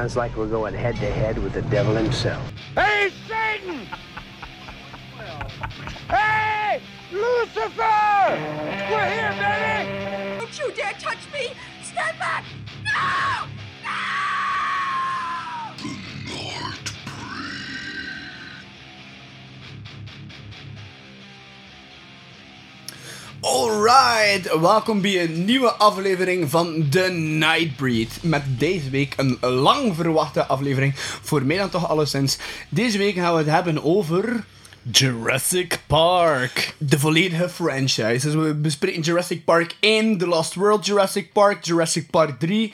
Sounds like we're going head to head with the devil himself. Hey, Satan! hey, Lucifer! We're here, baby! Don't you dare touch me! Stand back! No! Alright, welkom bij een nieuwe aflevering van The Nightbreed. Met deze week een lang verwachte aflevering, voor mij dan toch alleszins. Deze week gaan we het hebben over Jurassic Park. de volledige franchise. Dus we bespreken Jurassic Park 1, The Lost World Jurassic Park, Jurassic Park 3,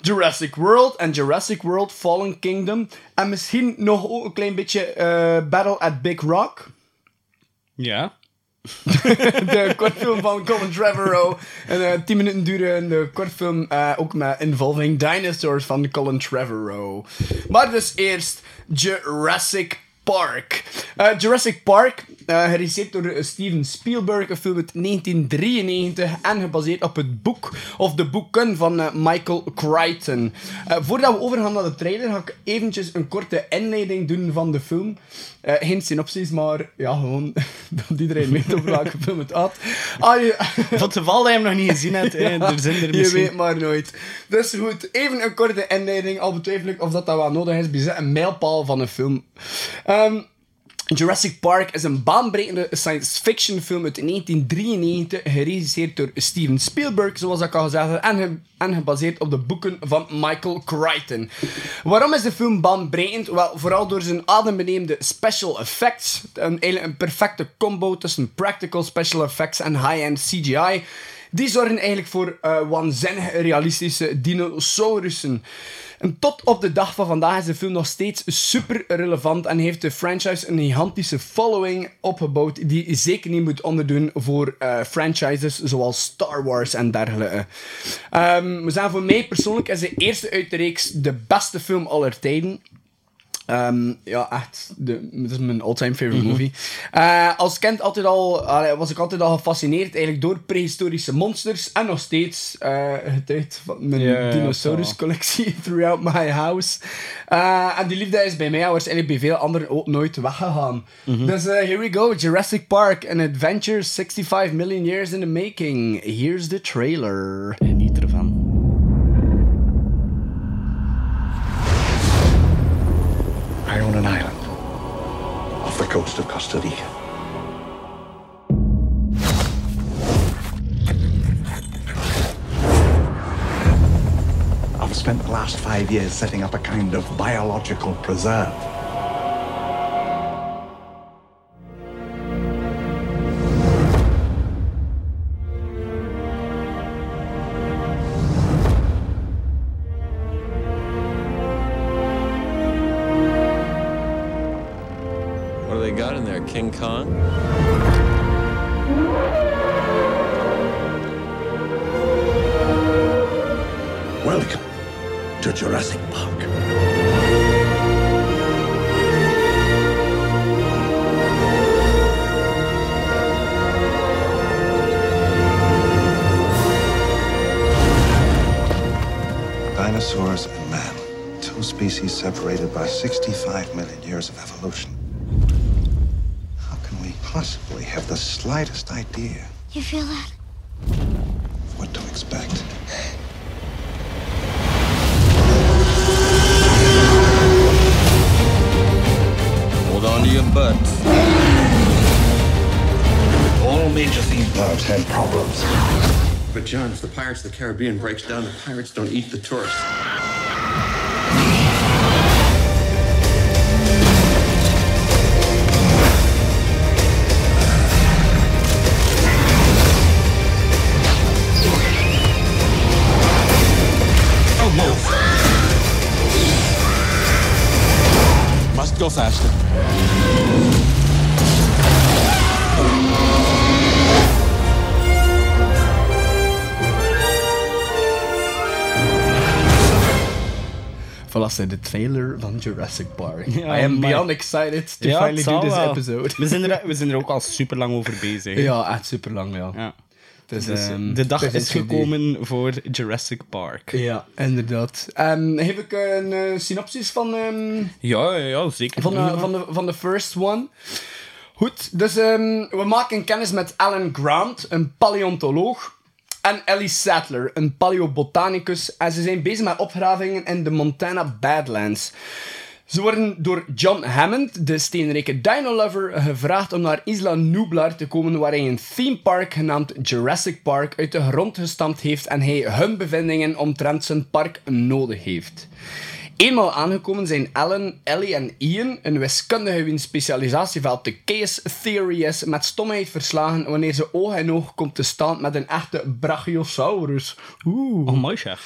Jurassic World en Jurassic World Fallen Kingdom. En misschien nog ook een klein beetje eh, Battle at Big Rock. Ja. de kortfilm van Colin Trevorrow. Een uh, 10 minuten durende kortfilm, uh, ook met Involving Dinosaurs van Colin Trevorrow. Maar dus eerst Jurassic Park. Uh, Jurassic Park, uh, geregisseerd door Steven Spielberg, een film uit 1993 en gebaseerd op het boek of de boeken van uh, Michael Crichton. voordat we overgaan naar de trailer, ga ik eventjes een korte inleiding doen van de film. geen synopsis, maar ja, gewoon dat iedereen weet over welke film het had. Ah, je... Van dat je hem nog niet gezien hebt, hè, er zijn er misschien... Je weet maar nooit. Dus goed, even een korte inleiding, al betwijfel ik of dat, dat wel nodig is bij een mijlpaal van een film. Um, Jurassic Park is een baanbrekende science fiction film uit 1993, geregisseerd door Steven Spielberg, zoals ik al gezegd heb, en, en gebaseerd op de boeken van Michael Crichton. Waarom is de film baanbrekend? Wel, vooral door zijn adembenemende special effects. Een, een perfecte combo tussen practical special effects en high-end CGI. Die zorgen eigenlijk voor uh, waanzinnig realistische dinosaurussen. En tot op de dag van vandaag is de film nog steeds super relevant en heeft de franchise een gigantische following opgebouwd die zeker niet moet onderdoen voor uh, franchises zoals Star Wars en dergelijke. Um, zijn voor mij persoonlijk is de eerste uit de reeks de beste film aller tijden. Um, ja, echt. De, het is mijn all-time favorite Mhm. movie. Uh, als kind altijd al, was ik altijd al gefascineerd eigenlijk door prehistorische monsters. En nog steeds uh, getuigd van mijn dinosaurus collectie throughout my house. Uh, en die liefde is bij mij waarschijnlijk bij veel anderen ook nooit weggegaan. Mhm. Dus here we go. Jurassic Park, an adventure 65 million years in the making. Here's the trailer. I own an island off the coast of Costa Rica. I've spent the last five years setting up a kind of biological preserve. Pirates of the Caribbean breaks down, the pirates don't eat the tourists. Oh, Must go faster. Voilà, de trailer van Jurassic Park. Ja, I am maar- beyond excited to Ja, finally do this wel. episode. We zijn, er, we zijn er ook al super lang over bezig. Ja, echt super lang, ja. Ja. Dus, Dus, ehm, de dag is idee. gekomen voor Jurassic Park. Ja, inderdaad. Ehm heb ik een eh, synopsis van, ehm, Ja, ja, zeker. van, de, van, de, van de first one. Goed, dus ehm, we maken kennis met Alan Grant, een paleontoloog. En Ellie Sattler, een paleobotanicus. En ze zijn bezig met opgravingen in de Montana Badlands. Ze worden door John Hammond, de steenrijke dino-lover, gevraagd om naar Isla Nublar te komen waar hij een theme park genaamd Jurassic Park uit de grond gestampt heeft en hij hun bevindingen omtrent zijn park nodig heeft. Eenmaal aangekomen zijn Ellen, Ellie en Ian, een wiskundige wiens specialisatieveld de case theory is, met stomheid verslagen wanneer ze oog in oog komt te staan met een echte Brachiosaurus. Oeh. Oh, mooi zeg.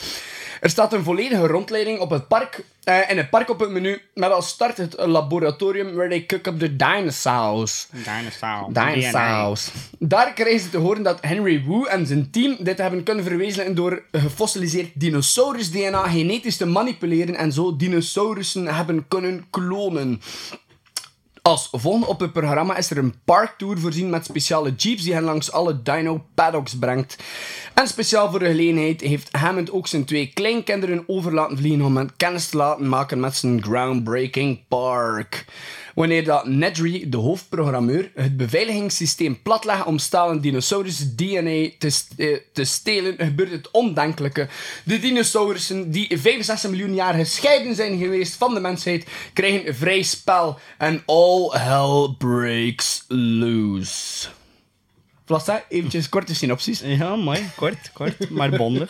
Er staat een volledige rondleiding op het park, eh, in het park op het menu, met als start het laboratorium where they cook up the dinosaurs. Dinosaur. Dinosaurs. Daar krijgen ze te horen dat Henry Wu en zijn team dit hebben kunnen verwezenlijken door gefossiliseerd dinosaurus-DNA genetisch te manipuleren en zo dinosaurussen hebben kunnen klonen. Als volgende op het programma is er een parktour voorzien met speciale jeeps die hen langs alle dino paddocks brengt. En speciaal voor de gelegenheid heeft Hammond ook zijn twee kleinkinderen over laten vliegen om hen kennis te laten maken met zijn groundbreaking park. Wanneer dat Nedry, de hoofdprogrammeur, het beveiligingssysteem platlegt om stalen dinosaurus DNA te, st- eh, te stelen, gebeurt het ondenkelijke. De dinosaurussen, die 65 miljoen jaar gescheiden zijn geweest van de mensheid, krijgen vrij spel en all hell breaks loose. Hè? eventjes korte synopsis. Ja, mooi. Kort, kort, maar bondig.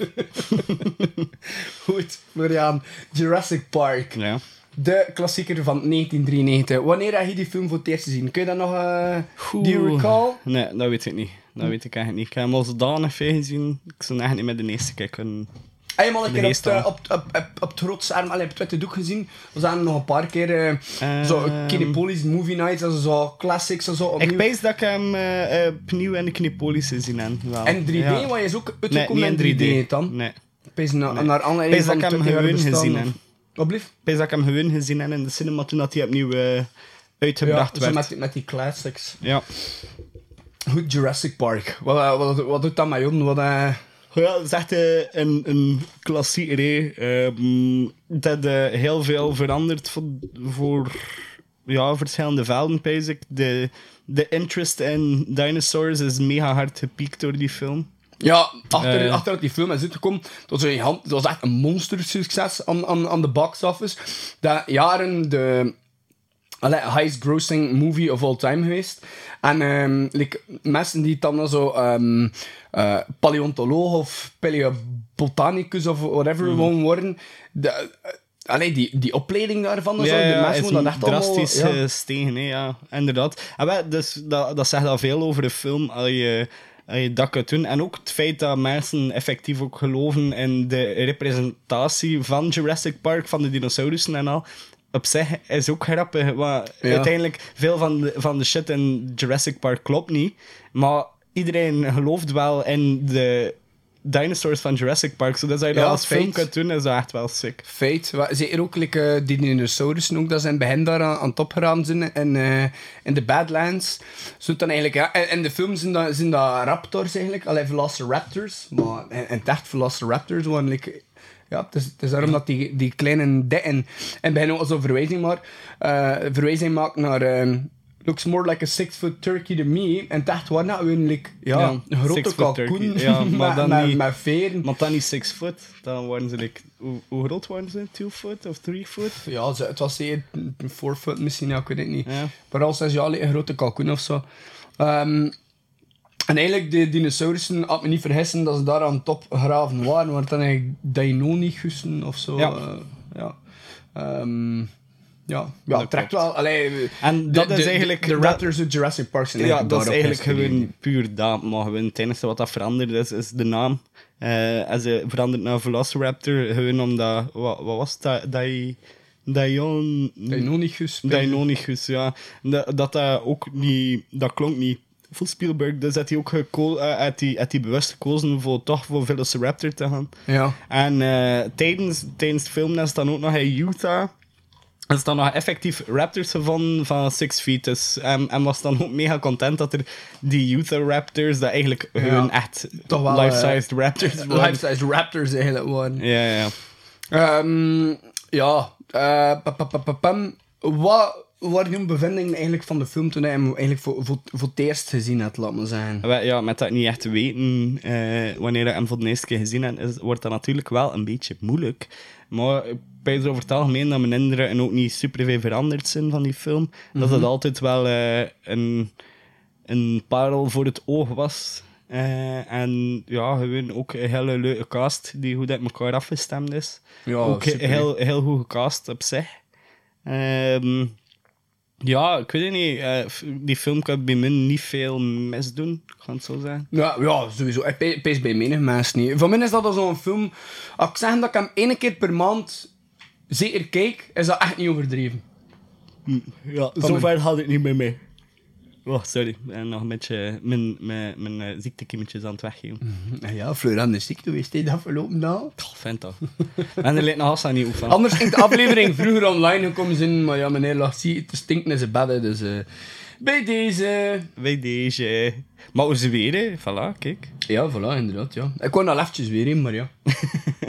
Goed, Florian. Jurassic Park. Ja. De klassieker van 1993. Wanneer heb je die film voor het eerst gezien? Kun je dat nog... eh do you recall? Nee, dat weet ik niet. Dat weet ik eigenlijk niet. Ik heb hem al zodanig veel gezien. Ik zou echt niet met de eerste keer kunnen... Heb je hem al een keer op, op, op, op, op het allee, op het witte doek gezien? We zagen hem nog een paar keer eh, zo Ehm. Kinepolis Movie Nights, also zo classics en zo. Ik opnieuw. pees dat ik hem eh, opnieuw in de Knipolis gezien heb. Wel. En 3D, Ja. wat is ook uitgekomen in 3D, 3D. dan? Nee. Pees na, Nee. naar aanleiding Pees dat ik hem 20 jaar gewoon gezien heb. Ik dat ik hem gewoon gezien heb in de cinema toen dat hij opnieuw Ja, uitgebracht zo werd. met, die- met die classics. Ja. Goed, Jurassic Park. Wat, wat, wat, doet dat met Jon? Wat, eh, Ja, dat is echt eh, een, een klassieker. hè. Ehm, dat heel veel veranderd voor, voor ja, verschillende velden. De, de interest in dinosaurs is mega hard gepiekt door die film. Ja, achter, achter dat die film is uitgekomen, dat was, een, dat was echt een monstersucces aan, aan, aan de box office. Dat jaren de allee, highest grossing movie of all time geweest. En like, mensen die dan zo um, uh, paleontoloog of paleobotanicus of whatever Mhm. gewoon worden, de, eh, allee, die, die opleiding daarvan Ja, de mensen moeten dat echt allemaal... drastisch ja. gestegen, hè, ja, inderdaad. En wel, dus, dat, dat zegt al veel over de film, als je dat kunt doen. En ook het feit dat mensen effectief ook geloven in de representatie van Jurassic Park, van de dinosaurussen en al. Op zich is ook grappig, want Ja. uiteindelijk veel van de, van de shit in Jurassic Park klopt niet. Maar iedereen gelooft wel in de dinosaurs van Jurassic Park. Zodat als je dat Ja, als film feit. kunt doen, is dat echt wel sick. Feit. Zeker ook like, eh, die dinosaurussen, ook, dat zijn bij hen daar aan, aan het opgeraamd zijn in, eh, in de Badlands. Zo dan eigenlijk, ja. En in de film zijn dat, zijn dat raptors eigenlijk, alleen Velociraptors. Maar het echt Velociraptors waren like, ja, het is, het is daarom dat die, die kleine dikken en bij hen ook zo verwijzing maar eh, verwijzing maakt naar ehm, looks more like a six foot turkey to me en het echt dat gewoon like, ja, Ja, een grote kalkoen. Ja, maar met, dan met, niet- met veren. Maar dan niet 6 foot. Dan waren ze like, hoe, hoe groot waren ze? 2 foot of 3 foot? Ja, ze- het was zeer een four foot misschien, ja, ik weet het niet. Ja. Maar al zes jaar een grote kalkoen of zo. Ehm, en eigenlijk, de dinosaurussen, had me niet vergissen dat ze daar aan top graven waren, maar dan eigenlijk Deinonychussen of zo. Ja. eh, ja. Ehm, ja, ja Dat trekt wel. Allee, En de- dat is de- eigenlijk- De, dat- Raptors uit Jurassic Park zijn Ja, dat is eigenlijk gewoon puur dat. Maar gewoon het enige wat dat veranderd is, is de naam. En ze veranderd naar Velociraptor, gewoon omdat... Wat, wat was dat? Dai... Dion... Deinonychus. Deinonychus, ja. Dat, dat dat ook niet... Dat klonk niet voor Spielberg. Dus had hij ook eh, had hij, had hij bewust gekozen voor toch voor Velociraptor te gaan. Ja. En eh, tijdens, tijdens het filmen is dan ook nog in Utah. Is dan nog effectief raptors gevonden van Six Feet. Dus, en, en was dan ook mega content dat er die Uther raptors, dat eigenlijk hun echt life-sized raptors waren. Life-size Raptors eigenlijk waren. Ja, ja. Ehm, ja, eh, wat waren jouw bevindingen eigenlijk van de film toen je hem eigenlijk voor, voor, voor het eerst gezien had, laat maar zeggen? Ja, met dat niet echt te weten eh, wanneer ik hem voor de eerste keer gezien heb, is, wordt dat natuurlijk wel een beetje moeilijk. Maar ik ben over het algemeen dat mijn indrukken ook niet super veel veranderd zijn van die film. Dat het altijd wel eh, een, een parel voor het oog was. Eh, en ja, gewoon ook een hele leuke cast die goed uit elkaar afgestemd is. Ja, ook super. heel, heel goed gecast op zich. Ehm, ja, ik weet het niet. eh, die film kan bij mij niet veel misdoen, ik ga het zo zeggen. Ja, ja sowieso. Ik pe- pees bij menig mensen niet. Voor mij is dat al zo'n film... Als ik zeg dat ik hem één keer per maand zeker kijk, is dat echt niet overdreven. Ja, Van zover had ik niet meer mee. Oh, sorry. Ben nog een beetje mijn, mijn, mijn eh, ziektekiemetjes aan het weggeven. Ja, ja Florian is ziek geweest de afgelopen dag. Oh, vind dat. en er lijkt nog Hassan niet oefenen. Anders ging de aflevering vroeger online gekomen zijn, maar ja, meneer lag zie te stinken in zijn bed, hè, dus... eh, bij deze... Bij deze. Maar ze weer, hè. Voilà, kijk. Ja, voilà, inderdaad, ja. Ik kwam al eventjes weer in, maar ja.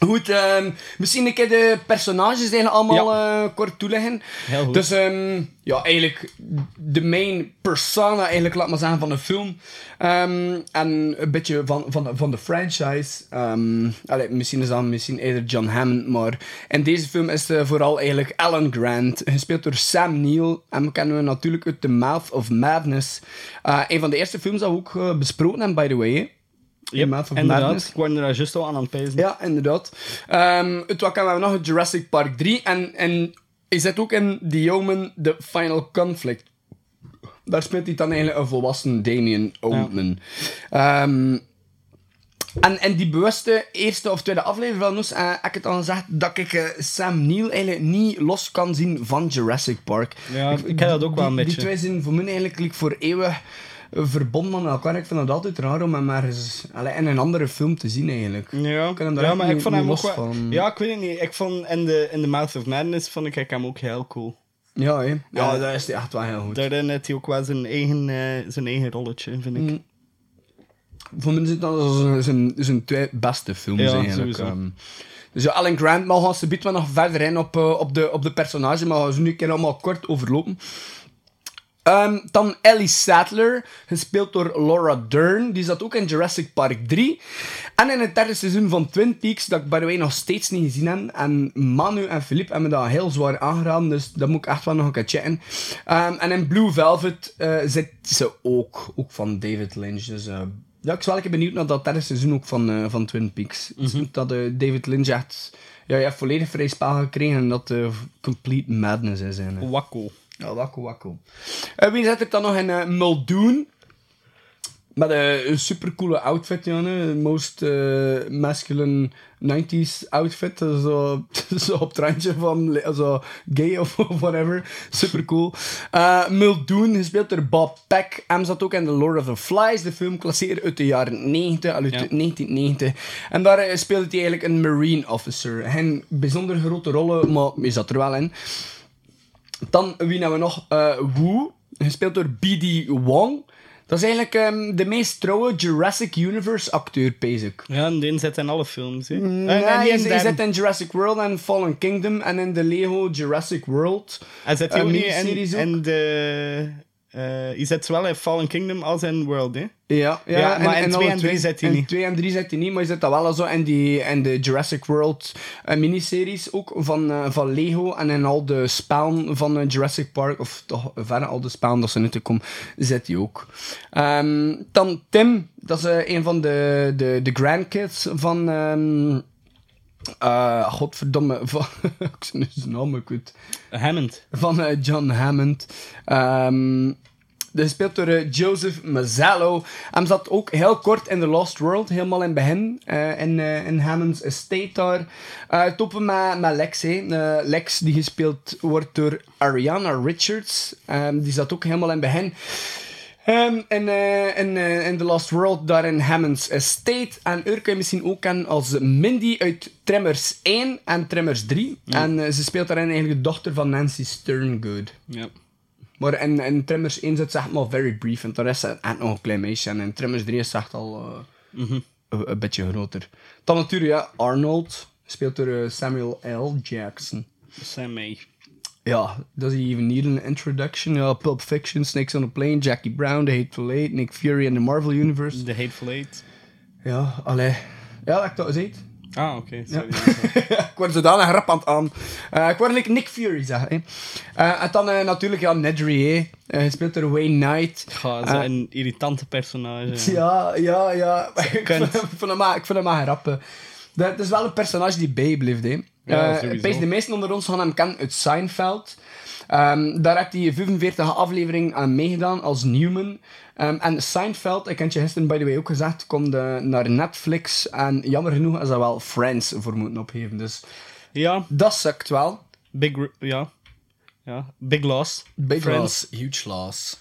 Goed, ehm, misschien een keer de personages eigenlijk allemaal eh, kort toeleggen. Heel goed. Dus ehm, ja, eigenlijk de main persona, eigenlijk, laat maar zeggen, van de film. Ehm, en een beetje van, van, de- van de franchise. Allee, misschien is dat misschien eerder John Hammond, maar in deze film is het vooral eigenlijk Alan Grant, gespeeld door Sam Neill. En we kennen we natuurlijk uit The Mouth of Madness. Eh, een van de eerste films dat we ook besproken hebben, by the way. Yep, inderdaad. Ik word er juist al aan aan het pijzen. Ja, inderdaad. Ehm het wat hebben we nog Jurassic Park 3 en, en is zit ook in The Omen The Final Conflict. Daar speelt hij dan eigenlijk een volwassen Damien Oldman. Ehm, en, en die bewuste eerste of tweede aflevering van ons eh, heb ik het al gezegd dat ik eh, Sam Neill eigenlijk niet los kan zien van Jurassic Park. Ja, ik heb dat ook wel een die, beetje. Die twee zijn voor mij eigenlijk like, voor eeuwig eh, verbonden met elkaar. Ik vind het altijd raar om hem ergens allee, in een andere film te zien eigenlijk. Ja, Ik kan hem daar ja maar niet- ik vond hem ook wel... van. Ja, ik weet het niet. Ik vond in the, in the Mouth of Madness vond ik hem ook heel cool. Ja, hè? ja dat is hij echt wel heel goed. Daarin heeft hij ook wel zijn eigen, eh, zijn eigen rolletje, vind ik. Mm. Voor mij zit dat zijn, zijn, zijn twee beste films Ja, eigenlijk. ehm. dus ja, Alan Grant, maar gaan ze biedt nog verder in op, eh, op, de, op de personage, maar we gaan ze nu een keer allemaal kort overlopen. Ehm, dan Ellie Sattler, gespeeld door Laura Dern. Die zat ook in Jurassic Park 3. En in het derde seizoen van Twin Peaks, dat ik the way nog steeds niet gezien heb. En Manu en Philippe hebben me dat heel zwaar aangeraden, dus dat moet ik echt wel nog een keer checken. Ehm, en in Blue Velvet eh, zit ze ook, ook van David Lynch. Dus eh, ja, ik ben wel een keer benieuwd naar dat derde seizoen ook van, eh, van Twin Peaks. Ik denk dat David Lynch echt ja, ja, volledig vrij spel gekregen en dat complete madness is. Wakko. Ja, wakko, wakko. Eh, wie zit er dan nog in uh, Muldoon? Met een, een supercoole outfit, ja. hè. Most masculine 90s outfit. Zo, zo op het randje van zo gay of whatever. Supercool. Eh Muldoon, gespeeld door Bob Peck. Hem zat ook in The Lord of the Flies, de film klassieer uit de jaren 90, al uit Ja. 1990. En daar speelde hij eigenlijk een marine officer. Geen bijzonder grote rollen, maar hij zat er wel in. Dan, wie hebben we nog? Eh Wu, gespeeld door B.D. Wong. Dat is eigenlijk ehm, de meest trouwe Jurassic Universe acteur, basic. Ja, en die zit in alle films, hè. Eh, Nee, hij, hij derde. zit in Jurassic World en Fallen Kingdom en in de Lego Jurassic World. Hij zit eh, hier ook niet in, in de... eh je zit zowel in Fallen Kingdom als in World, hè. Ja, ja, Ja, maar in alle twee en drie zit hij in niet. 2 en 3 zit hij niet, maar je zit dat wel zo in, die, in de Jurassic World eh, miniseries ook van, eh, van Lego en in al de spellen van Jurassic Park, of toch verder al de spellen dat ze nu te komen, zit hij ook. Ehm, dan Tim, dat is een van de, de, de grandkids van. ehm eh, godverdomme, van, ik zijn naam ook kwijt Hammond. van eh, John Hammond. Ehm dat is gespeeld door eh, Joseph Mazzello. Hij zat ook heel kort in The Lost World, helemaal in het begin, in, in Hammond's estate daar. Eh toppen met, met Lex, Lex die gespeeld wordt door Ariana Richards. Ehm, die zat ook helemaal in het begin. Ehm, in, eh, in, eh, in The Lost World, daar in Hammond's Estate. En haar kun je misschien ook kennen als Mindy uit Tremors 1 en Tremors 3. En eh, ze speelt daarin eigenlijk de dochter van Nancy Sterngood. Ja. Maar in, in Tremors 1 zit ze echt maar very brief. En de rest is echt nog een klein meisje. En in Tremors 3 is ze echt al eh, een, een beetje groter. Dan natuurlijk, ja, Arnold. Speelt door Samuel L. Jackson. Sammy. Ja, does he even need an introduction? Ja, Pulp Fiction, Snakes on a Plane, Jackie Brown, The Hateful Eight, Nick Fury in the Marvel Universe. The Hateful Eight. Ja, allee. Ja, dat ik dat eet. Ah, oké. sorry. ik word zodanig rap aan het aan. Eh, ik word like Nick Fury, zeg. hè. Eh, en dan eh, natuurlijk, ja, Nedry, hè. Speelt door Wayne Knight. Ja, een irritante personage. Ja, ja, ja. ik, vind, ik vind hem maar, ik vind hem maar grappig. Dat, het is wel een personage die bijblijft, hè. Ja, Eh, de meesten onder ons gaan hem kennen uit Seinfeld. Ehm, daar heeft hij 45 afleveringen aan meegedaan als Newman. Ehm, en Seinfeld, ik heb je gisteren by the way ook gezegd, komt naar Netflix. En jammer genoeg is dat wel Friends voor moeten opgeven. Dus Ja, dat sukt wel. Big... Ja. Ja, Big Loss. Big Friends. loss, huge loss.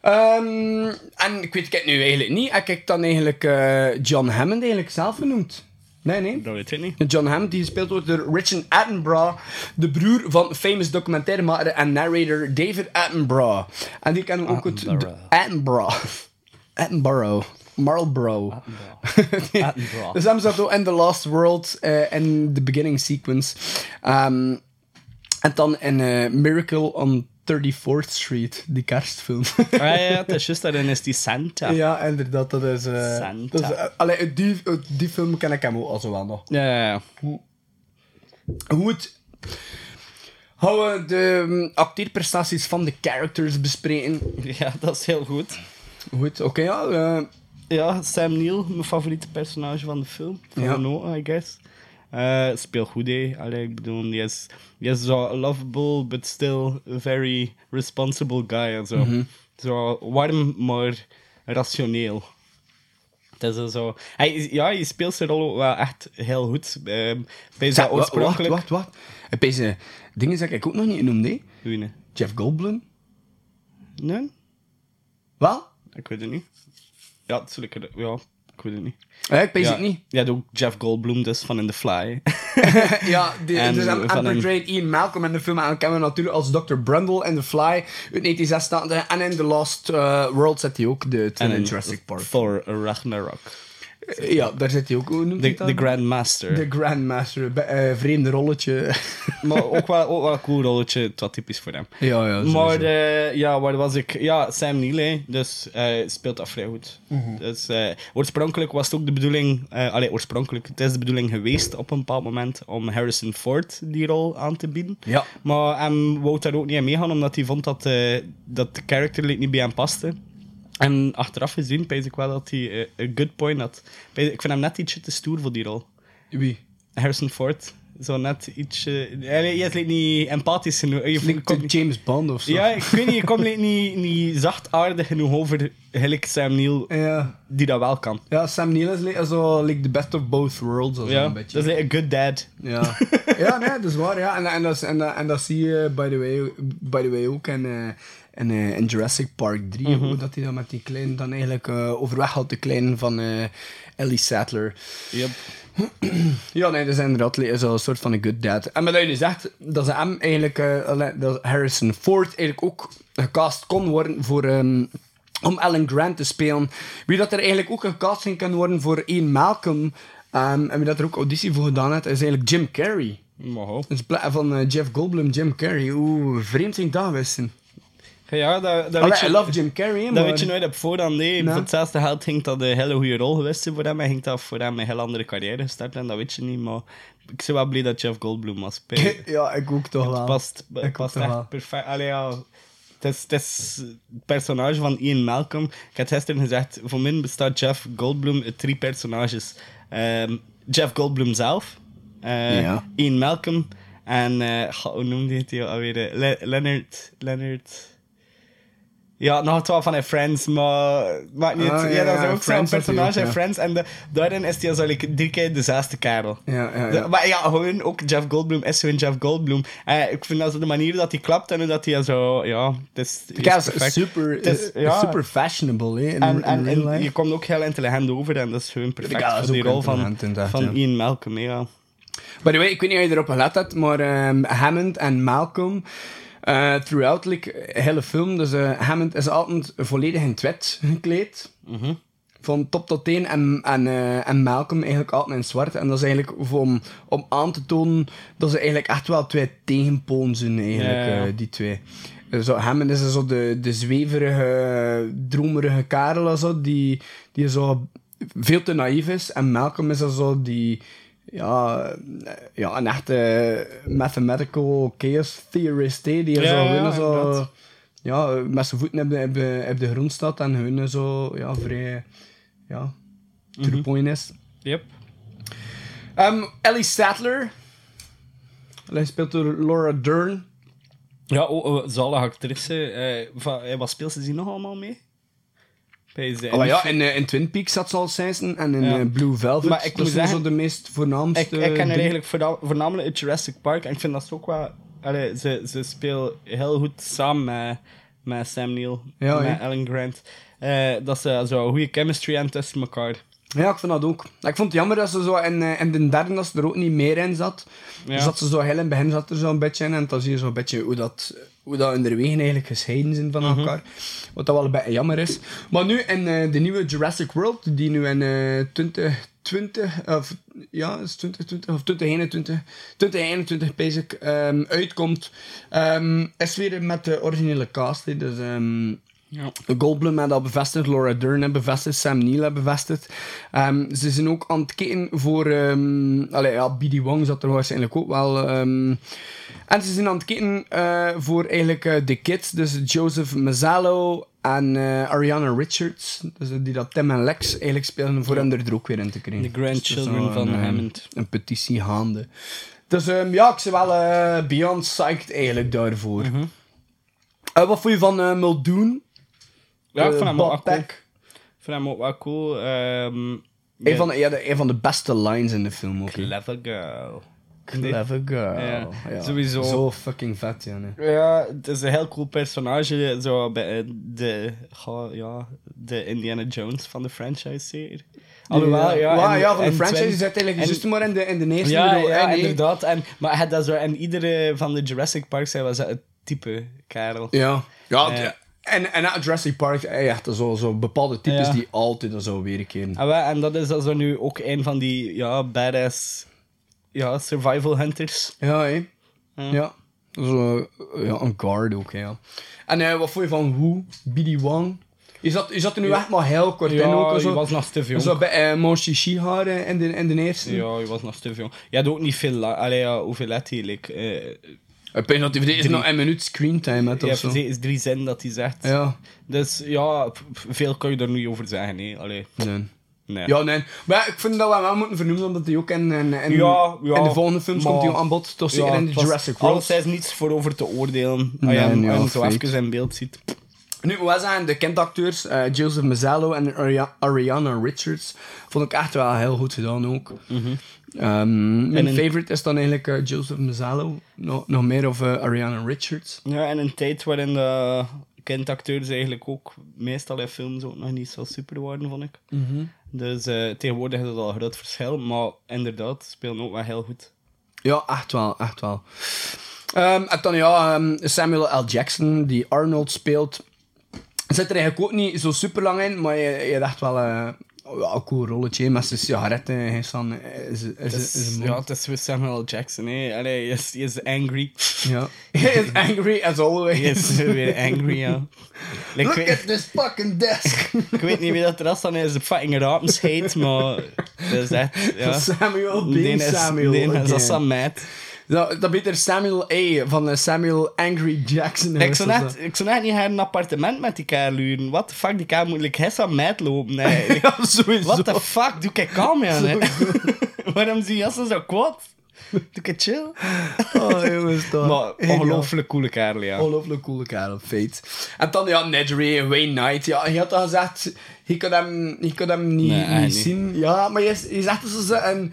Ehm, en ik weet het nu eigenlijk niet. Heb ik dan eigenlijk eh, John Hammond eigenlijk zelf genoemd? Nee, nee. Dat weet ik niet. John Hammond, die gespeeld wordt door Richard Attenborough, de broer van famous documentairemaker en narrator David Attenborough. En die kennen we ook uit Attenborough. Attenborough. Marlborough. Attenborough. Dus hem zat ook in The Last World eh, in de beginning sequence. Ehm, en dan in eh, Miracle on 34th Street, die kerstfilm. Ah ja, het is juist daarin is die Santa. ja, inderdaad, dat is... eh Santa. dat is, eh, allee, die, die film ken ik hem ook al zo wel nog. Ja, ja, ja. Goed. Gaan we de mm, acteerprestaties van de characters bespreken? Ja, dat is heel goed. Goed, oké, ja. eh, Ja, Sam Neill, mijn favoriete personage van de film. Van Ja. Noah, I guess. Eh speelt goed, hè. Allee, ik bedoel, die is, zo lovable, but still a very responsible guy en zo. Mhm. Zo warm, maar rationeel. Het is zo... Hij, ja, hij speelt zijn rol wel echt heel goed. Ehm bij zijn wa- wacht, oorspronkelijk... wacht, wacht. En deze dingen zeg ik ook nog niet genoemd, hè? Wie, nee? Jeff Goldblum? Nee? Wel? Ik weet het niet. Ja, lekker... Ja, ik weet het niet. Ja, ik weet ja, het niet. Ja, ook Jeff Goldblum dus, van In The Fly. Ja, die, En dus hem, portrayed Ian Malcolm in de film. En dan kennen we natuurlijk als Dr. Brundle in The Fly uit 1986. En in The Lost eh, World zit hij ook, de in Jurassic Park. Thor Ragnarok. Ja, daar zit hij ook. Hij De, de Grandmaster. De Grandmaster. Eh, vreemde rolletje. Maar ook wel, ook wel een cool rolletje, het wat typisch voor hem. ja, ja. Maar eh, ja, waar was ik? Ja, Sam Neill, hè. dus hij speelt dat vrij goed. Mhm. Dus, eh, oorspronkelijk was het ook de bedoeling, eh allee, oorspronkelijk, het is de bedoeling geweest op een bepaald moment om Harrison Ford die rol aan te bieden. Ja. Maar hem wou daar ook niet aan meegaan, omdat hij vond dat, eh, dat de character niet bij hem paste. En achteraf gezien, pijs ik wel dat hij eh, een good point had. Ik vind hem net ietsje te stoer voor die rol. Wie? Harrison Ford. Zo net ietsje... Hij is niet empathisch genoeg. Je komt- James Bond of zo. ja, ik weet niet, je komt niet, niet zachtaardig genoeg over gelijk Sam Neill, Ja. die dat wel kan. Ja, Sam Neill is like, zo, like the best of both worlds. Of zo Ja, een dat beetje. is like a good dad. Ja, ja nee, dat is waar. Ja. En, en, dat, is- en, dat- en dat zie je, by the way, by the way ook in, eh, in, eh, in Jurassic Park 3. Mhm. hoe dat hij dan met die kleine dan eigenlijk eh, overweg had, de kleine van eh, Ellie Sattler. Yep. Ja, nee, dat is inderdaad zo een soort van een good dad. En dat je nu zegt dat ze hem eigenlijk, eh, dat Harrison Ford eigenlijk ook gecast kon worden voor, ehm, om Alan Grant te spelen. Wie dat er eigenlijk ook gecast kunnen worden voor Ian Malcolm, ehm, en wie dat er ook auditie voor gedaan heeft, is eigenlijk Jim Carrey. Dus in plaats van eh, Jeff Goldblum, Jim Carrey. Hoe vreemd ging dat wissen? Ja, dat, dat, Allee, weet, I je, love Jim Carrey, dat maar... weet je nooit op voorhand. Nee. Nee. Voor hetzelfde geld ging dat een hele goede rol geweest zijn voor hem. En ging dat voor hem een heel andere carrière gestart. En dat weet je niet. Maar ik ben wel blij dat Jeff Goldblum was. ja, ik ook toch wel. Het past, Ik het past ook toch wel. echt perfect. Allee, ja. Het is, het is het personage van Ian Malcolm. Ik had gisteren gezegd, voor mij bestaat Jeff Goldblum uit drie personages. Ehm, Jeff Goldblum zelf, eh, Ja. Ian Malcolm en, eh, hoe noemde hij het alweer? Eh, Le- Leonard, Leonard... Ja, nog wel van in Friends, maar maakt niet. Ah, ja, ja, dat is ja, ook zo'n hij personage in ja. Friends. En de, daarin is hij zo like, drie keer dezelfde kerel. Ja, ja, De- maar ja, gewoon ook Jeff Goldblum is zo'n Jeff Goldblum. Eh, ik vind dat zo de manier dat hij klapt en dat hij zo, ja, het is, super, Het is- ja. super fashionable, hè, in, En, in en, je komt ook heel intelligent over en dat is gewoon perfect voor die rol van, inderdaad, van. Ian Malcolm, ja. By the way, ik weet niet of je erop gelet hebt, maar ehm, Hammond en Malcolm, eh, throughout like, de hele film, dus eh, Hammond is altijd volledig in het wit gekleed. Mhm. Van top tot teen. En, en, eh, en Malcolm eigenlijk altijd in zwart. En dat is eigenlijk om, om aan te tonen dat ze eigenlijk echt wel twee tegenpolen zijn, eigenlijk, Ja, ja. die twee. Zo, Hammond is zo de, de zweverige, dromerige karel, zo, die, die zo veel te naïef is. En Malcolm is zo die, ja, eh, ja een echte mathematical chaos theorist, hè, die Ja, zo, ja, zo ja, met zijn voeten op de, op de, op de grond staat en hun zo, ja, vrij, ja, to Mhm. point is. Yep. Ehm, Ellie Sattler. Hij speelt door Laura Dern. Ja, oh, oh, zalige actrice. eh, van, eh, wat speelt ze die nog allemaal mee? Oh ja, in, eh, in Twin Peaks zat ze al zijn en in Ja. eh, Blue Velvet. Maar ik dat moet zeggen, zo de meest voornaamste Ik, ik ken eigenlijk vooral- voornamelijk uit Jurassic Park en ik vind dat ze ook wel... Allee, ze, ze speelt heel goed samen met, met Sam Neill, Ja, met? Ellen Grant. Eh, dat ze zo een goede chemistry hebben tussen elkaar. Ja, ik vind dat ook. Ik vond het jammer dat ze zo in, in de derde dat ze er ook niet meer in zat. Ja. Dus dat ze zo heel in het begin zat er zo een beetje in. En dan zie je zo een beetje hoe dat, hoe dat hun wegen eigenlijk gescheiden zijn van Mhm. elkaar. Wat dat wel een beetje jammer is. Maar nu in eh, de nieuwe Jurassic World, die nu in eh 2020, of ja, is 2020 of 2021, 2021 basic, ehm, uitkomt, ehm, is weer met de originele cast. Dus ehm, Ja. Goldblum heeft dat bevestigd, Laura Dern heeft bevestigd, Sam Neill heeft bevestigd. Ehm, ze zijn ook aan het kijken voor... ehm allee, ja, B.D. Wong zat er waarschijnlijk ook wel... ehm, en ze zijn aan het kijken eh, voor eigenlijk eh, de kids, dus Joseph Mazzalo en eh, Ariana Richards, dus, die dat Tim en Lex eigenlijk spelen, voor hen er ook weer in te krijgen. De grandchildren Dus van een, Hammond. Een petitie gaande. Dus ja, ik ben wel beyond psyched eigenlijk daarvoor. Mhm. Wat vond je van Muldoon? Ja, ik Eh, vind hem ook wel cool. Peck. Ik vind hem ook wel cool. Ehm, Een van, de, ja, de, een van de beste lines in de film ook. Clever girl. Clever girl. Ja, Ja, sowieso. Zo fucking vet, ja. nee. Ja, het is een heel cool personage. Zo bij eh, de, ja, de Indiana Jones van de franchise-serie. Alhoewel, ja, ja, en- ja, van de franchise is het eigenlijk en- juist maar in de, in de eerste. Ja, bedoel, ja, eh, nee. inderdaad. En, maar hij had dat zo, en iedere van de Jurassic Parks hij was dat het type kerel. Ja. Ja, Ja. En, en Jurassic Park, eh, echt zo, zo bepaalde types Ja. die altijd zo weer een keer. En, wij- en dat is zo nu ook een van die ja, badass ja, survival hunters. Ja, hé. Ja. Ja. Zo, ja, een guard ook, ja. En eh, wat vond je van Wu, BD Wong? Je zat, je zat er nu echt maar heel kort in ook. je Zo, was nog te jong. zo bij uh, eh, in de, in de eerste. Ja, je was nog te jong. Je had ook niet veel... Allee, ja, hoeveel had hij? Like, eh, Hij voor deze nog een minuut screentime ja, of zo. het is drie zinnen dat hij zegt. Ja. Dus ja, veel kan je er niet over zeggen. Nee. Allee, Nee. nee. Ja, nee. Maar ik vind dat we hem wel moeten vernoemen, omdat hij ook in, in, in, Ja, ja, in de volgende films maar- komt hij aan bod. Toch zeker Ja, in de Jurassic World. Alles is niets voor over te oordelen. Als Nee, je hem, ja, als je hem zo even in beeld ziet. Nu, wat zijn de kindacteurs? eh Joseph Mazzalo en Aria- Ariana Richards. Vond ik echt wel heel goed gedaan ook. Ehm, mijn een- favorite is dan eigenlijk eh, Joseph Mazzalo. Nog, nog meer of eh, Ariana Richards. Ja, en een tijd waarin de kindacteurs eigenlijk ook meestal in films ook nog niet zo super waren, vond ik. Dus eh, tegenwoordig is dat al een groot verschil, maar inderdaad, spelen ook wel heel goed. Ja, echt wel, echt wel. Ehm, en dan ja, ehm, Samuel L. Jackson, die Arnold speelt. Zit er eigenlijk ook niet zo super lang in, maar je, je dacht wel eh, ja, een cool rolletje met zijn sigaretten. Is, dan, is, is, is, is, is ja, het is weer Samuel. Jackson, hè. Allee, hij is, is angry. Ja. He is angry as always. Hij is weer angry, ja. Like, Look ik, weet, at this fucking desk. ik weet niet wie dat er is, dan is de fucking Rapens heet, maar dat is echt, ja. Samuel being is, Samuel. die is again. dat Sam Matt. Dat, dat beter Samuel A. van eh, Samuel Angry Jackson. Ik zou, dat net, zo. ik zou net niet naar een appartement met die kerel luren. Wat de fuck, die kerel moet hij Sam Matt lopen. Nee. Ja, sowieso. What the fuck, doe ik kalm aan, hè? Waarom zie je zo kwaad? Doe ik chill? Oh, jongens, toch. Maar ongelooflijk coole kerel, ja. Ongelooflijk coole kerel, feit. En dan, ja, Nedry, Wayne Knight. Ja, je had al gezegd, je kon hem, je kon hem niet, Nee, zien. Ja, maar je, je zegt dus zo een...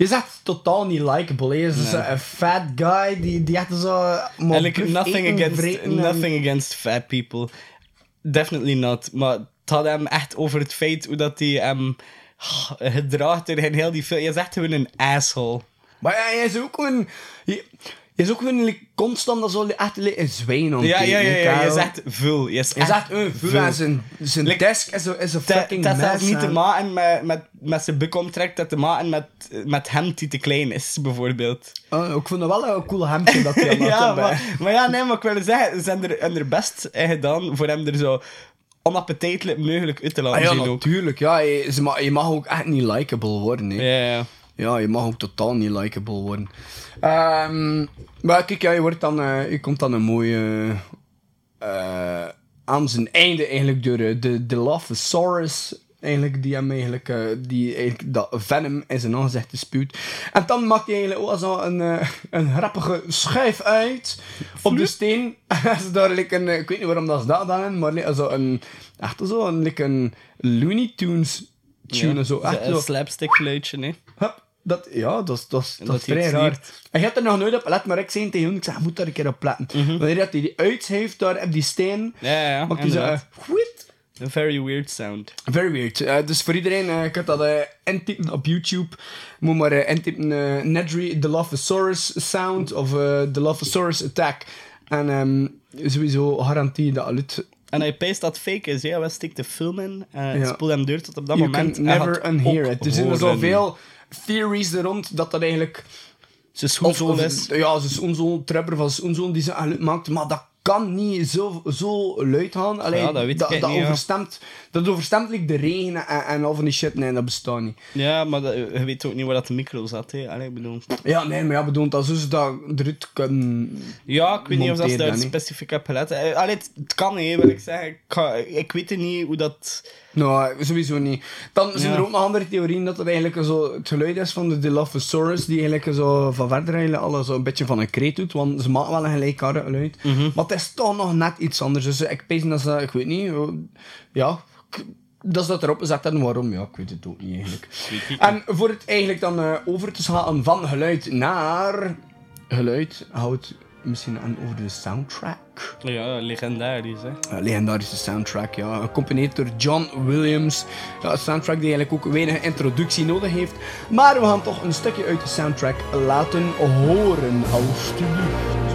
Je zegt totaal niet likable. Je is een fat guy die, die echt zo... Eigenlijk bluff nothing against, vreten en- nothing against fat people. Definitely not. Maar het had hem echt over het feit hoe dat hij hem ah, gedraagt in heel die film. Je is echt gewoon een asshole. Maar ja, hij is ook je is ook gewoon like, constant zo echt een zwijn Ja, ja, ja, ja. Je zegt vul. Je is Je zegt, eh, vul. zijn, zijn Like, desk is een is een Dat fucking dat heeft mess. niet te maken met, met, met zijn buk omtrekt, dat te maken met, met hem die te klein is, bijvoorbeeld. Oh, ik vond het wel een cool hemdje dat hij had. ja, maar, maar ja, nee, maar ik wil zeggen, ze hebben er, er best in gedaan voor hem er zo onappetitelijk mogelijk uit te laten Ah, ja, zien ook. natuurlijk. Ja, je, ze ma- je mag ook echt niet likable worden. Hè. Ja, ja. Ja, je mag ook totaal niet likable worden. Ehm, maar kijk, ja, je, wordt dan, eh, je komt dan een mooie... eh, aan zijn einde eigenlijk door eh, de, de Dilophosaurus... Eigenlijk, die hem eigenlijk, die eigenlijk dat venom in zijn aangezicht spuwt. En dan maakt hij eigenlijk ook zo een, eh, een grappige schuif uit op de steen. En daar like een, ik weet niet waarom dat ze dat hebben, maar like, zo een, echt zo een, like een Looney Tunes tune. Ja, zo, echt een zo. slapstick fluitje, hè. Dat, ja, dat is, dat dat is vrij raar. En je hebt er nog nooit op let, maar ik zei tegen hem, ik zeg, je moet daar een keer op letten. Wanneer dat hij die uitsheeft daar op die steen. Ja, ja, maakt hij zo, eh. Een very weird sound. Very weird. Eh, dus voor iedereen, eh ik had dat eh intypen op YouTube. Moet maar eh, intypen eh Nedry Dilophosaurus Sound of eh Dilophosaurus Attack. En ehm, sowieso garantie dat het En hij peest dat fake is, ja, we stikt de film in, eh Ja. spoel hem deur tot op dat You moment. can Hij never unhear it. Er zijn er zoveel theories er rond dat dat eigenlijk... Zijn of, is. ja, zijn schoenzoon, trapper van zijn schoenzoon die ze geluid maakt, maar dat kan niet zo, zo luid gaan. Allee, Ja, dat weet ik dat, niet, ja. overstemt, dat overstemt de regen en, en al van die shit. Nee, dat bestaat niet. Ja, maar dat- je weet ook niet waar dat de micro zat, hè. Allee, bedoel... Ja, nee, maar ja, bedoelt dat ze dat eruit kunnen... Ja, ik weet niet of dat ze daar hè. specifiek heb gelet. Eh, Allee, het, het kan, hè, wil ik zeggen. Ik, ik weet niet hoe dat... Nou, sowieso niet. Dan zijn Ja. er ook nog andere theorieën dat het eigenlijk zo het geluid is van de Dilophosaurus, die eigenlijk zo van verder eigenlijk alles zo een beetje van een kreet doet, want ze maken wel een gelijkaardig geluid. Mhm. Maar het is toch nog net iets anders. Dus ik pees dat ze, ik weet niet, eh, ja, dat ze dat erop gezet hebben. Waarom? Ja, ik weet het ook niet eigenlijk. En voor het eigenlijk dan eh, over te gaan van geluid naar geluid, houdt misschien aan over de soundtrack. Ja, legendarisch, hè. Legendarische soundtrack, ja. Gecomponeerd door John Williams. Ja, een soundtrack die eigenlijk ook weinig introductie nodig heeft. Maar we gaan toch een stukje uit de soundtrack laten horen, alstublieft.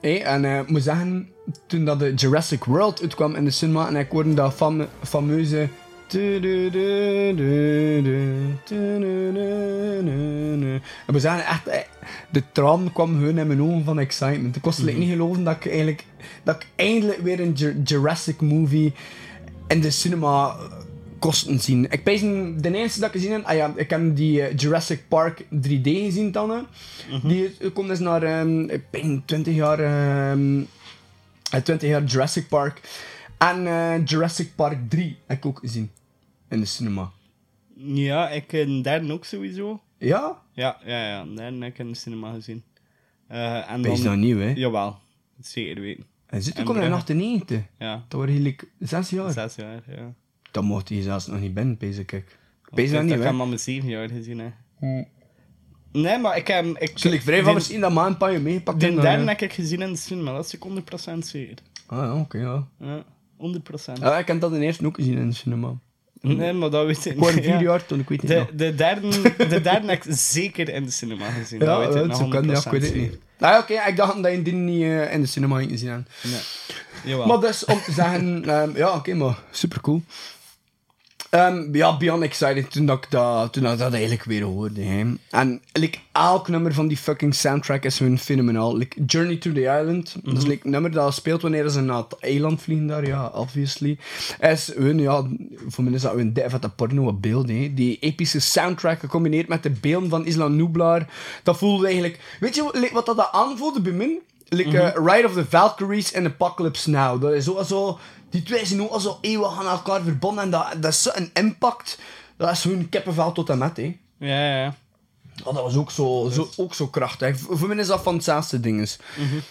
En eh, ik toen dat de Jurassic World uitkwam in de cinema en ik hoorde dat fame- fameuze... En we zagen echt, de traan kwam gewoon in mijn ogen van excitement. Ik was like, niet geloven dat ik dat ik eindelijk weer een Ju- Jurassic movie in de cinema kosten zien. Ik een- de eerste dat ik gezien heb, ah ja, ik heb die eh, Jurassic Park 3D gezien dan. hè. Die eh, komt dus naar, ehm, ik ben 20 jaar, ehm, eh, 20 jaar Jurassic Park. En eh, Jurassic Park 3 heb ik ook gezien. In de cinema. Ja, ik een derde ook sowieso. Ja? Ja, ja, ja. Derde heb ik in de cinema gezien. Eh en Dat is dan... nou nieuw, hè? Jawel. Zeker weten. En zit ook in Brugge. 98. Ja. Dat waren eigenlijk 6 jaar. Zes jaar, ja. Dan mocht hij zelfs nog niet binnen, bezig ik. Ik dat niet, dat hè? hem al met zeven jaar gezien heb. Nee, maar ik heb... Ik, Zal ik vrij van misschien dat maandpanje meegepakt De derde heb ik gezien in de cinema, dat is ik 100% zeker. Ah, ja, oké, ja. Ja, 100%. Ja, ik heb dat de eerste ook gezien in de cinema. Nee, maar dat weet ik niet. vier Ja. jaar toen, ik weet niet De, de, derde, de derde heb ik zeker in de cinema gezien. dat Ja, weet ik dat nog kan, ja, ik 100% weet het niet. Nou oké, ik dacht dat je die niet eh, in de cinema ging gezien hebben. Nee. Jawel. Maar dus, om te zeggen, ehm, ja, oké, maar super cool. Ehm, ja, beyond excited toen dat ik dat, toen dat, ik dat eigenlijk weer hoorde. Hè. En like, elk nummer van die fucking soundtrack is gewoon fenomenaal. Like, Journey to the Island, dat is like, een nummer dat speelt wanneer ze naar het eiland vliegen daar, ja, obviously. Is hun, ja, voor mij is dat een div uit de porno beeld, hè. Die epische soundtrack gecombineerd met de beelden van Isla Nublar. Dat voelde eigenlijk... Weet je wat, like, wat dat aanvoelde bij mij? Like, eh, Ride of the Valkyries en Apocalypse Now. Dat is zo, die twee zijn ook al zo eeuwig aan elkaar verbonden. En dat, dat is zo'n impact. Dat is gewoon kippenvel tot en met, hè. Ja, ja, ja. Ja, dat was ook zo, zo, ook zo krachtig. Voor mij is dat van hetzelfde dinges.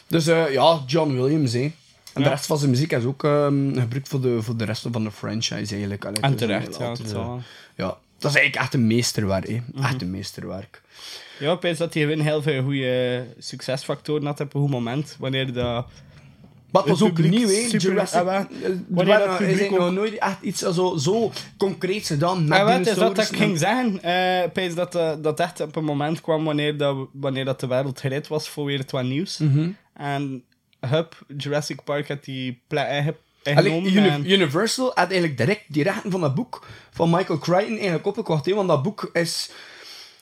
Dus eh, ja, John Williams, hè. En de rest van zijn muziek is ook ehm, gebruikt voor de, voor de rest van de franchise, eigenlijk. Allee, En terecht, ja. altijd, eh, ja. Dat is eigenlijk echt een meesterwerk, hè. Echt een meesterwerk. Ja, ik dat hij heel veel goede succesfactoren had op een goed moment. Wanneer dat... Maar het was ook nieuw, hè? Jurassic... ah, eh, Wanneer waren- dat publiek nog nooit echt iets zo, zo concreets gedaan. Met Ja, wat is dat dat ik ging en- zeggen? Eh, weet dat eh, dat echt op een moment kwam wanneer, dat, wanneer dat de wereld gereed was voor weer het wat nieuws. Mhm. En hup, Jurassic Park had die plek inge- Allee, en- Universal had eigenlijk direct die rechten van dat boek van Michael Crichton eigenlijk opgekocht. hè, Want dat boek is...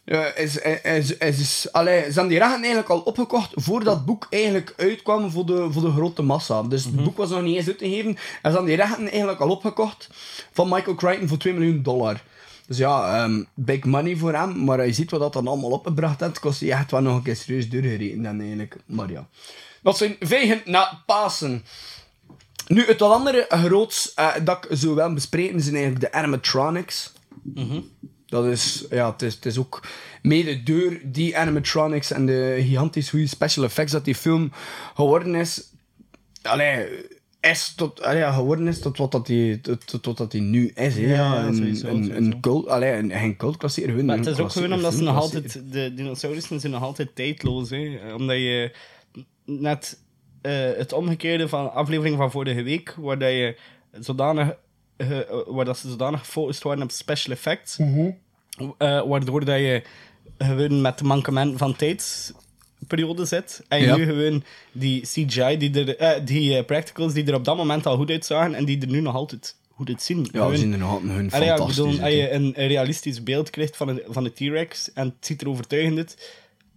eh, is, is, is, is, allee, ze hebben die rechten eigenlijk al opgekocht voordat het boek eigenlijk uitkwam voor de, voor de grote massa. Dus het boek was nog niet eens uitgegeven. En ze hebben die rechten eigenlijk al opgekocht van Michael Crichton voor 2 miljoen dollar. Dus ja, ehm, big money voor hem. Maar je ziet wat dat dan allemaal opgebracht heeft. kost hij echt wel nog een keer serieus doorgereden dan eigenlijk. Maar ja. Dat zijn vegen na Pasen. Nu, het andere groots eh, dat ik zo wel bespreken zijn eigenlijk de animatronics. Dat is, ja, het is, het is ook mede door die animatronics en de gigantisch goede special effects dat die film geworden is. Allee, is tot, allee, geworden is tot wat dat die, tot, tot wat dat die nu is. Ja, ja, een, sowieso, een, sowieso. een cult, allee, een, geen cultklassieker, gewoon Maar het is ook gewoon omdat ze nog altijd... De dinosaurussen zijn nog altijd tijdloos, hè. Omdat je net eh, het omgekeerde van aflevering van vorige week, waar dat je zodanig... eh, waar dat ze zodanig gefocust waren op special effects, eh, waardoor dat je gewoon met de mankement van tijdsperiode zit. En Ja. nu gewoon die CGI, die, er, die practicals die er op dat moment al goed uitzagen en die er nu nog altijd goed uitzien. Ja, we zien er nog altijd hun Allee, ja, fantastisch bedoel, als je een, realistisch beeld krijgt van, een, van de T-Rex en het ziet er overtuigend uit,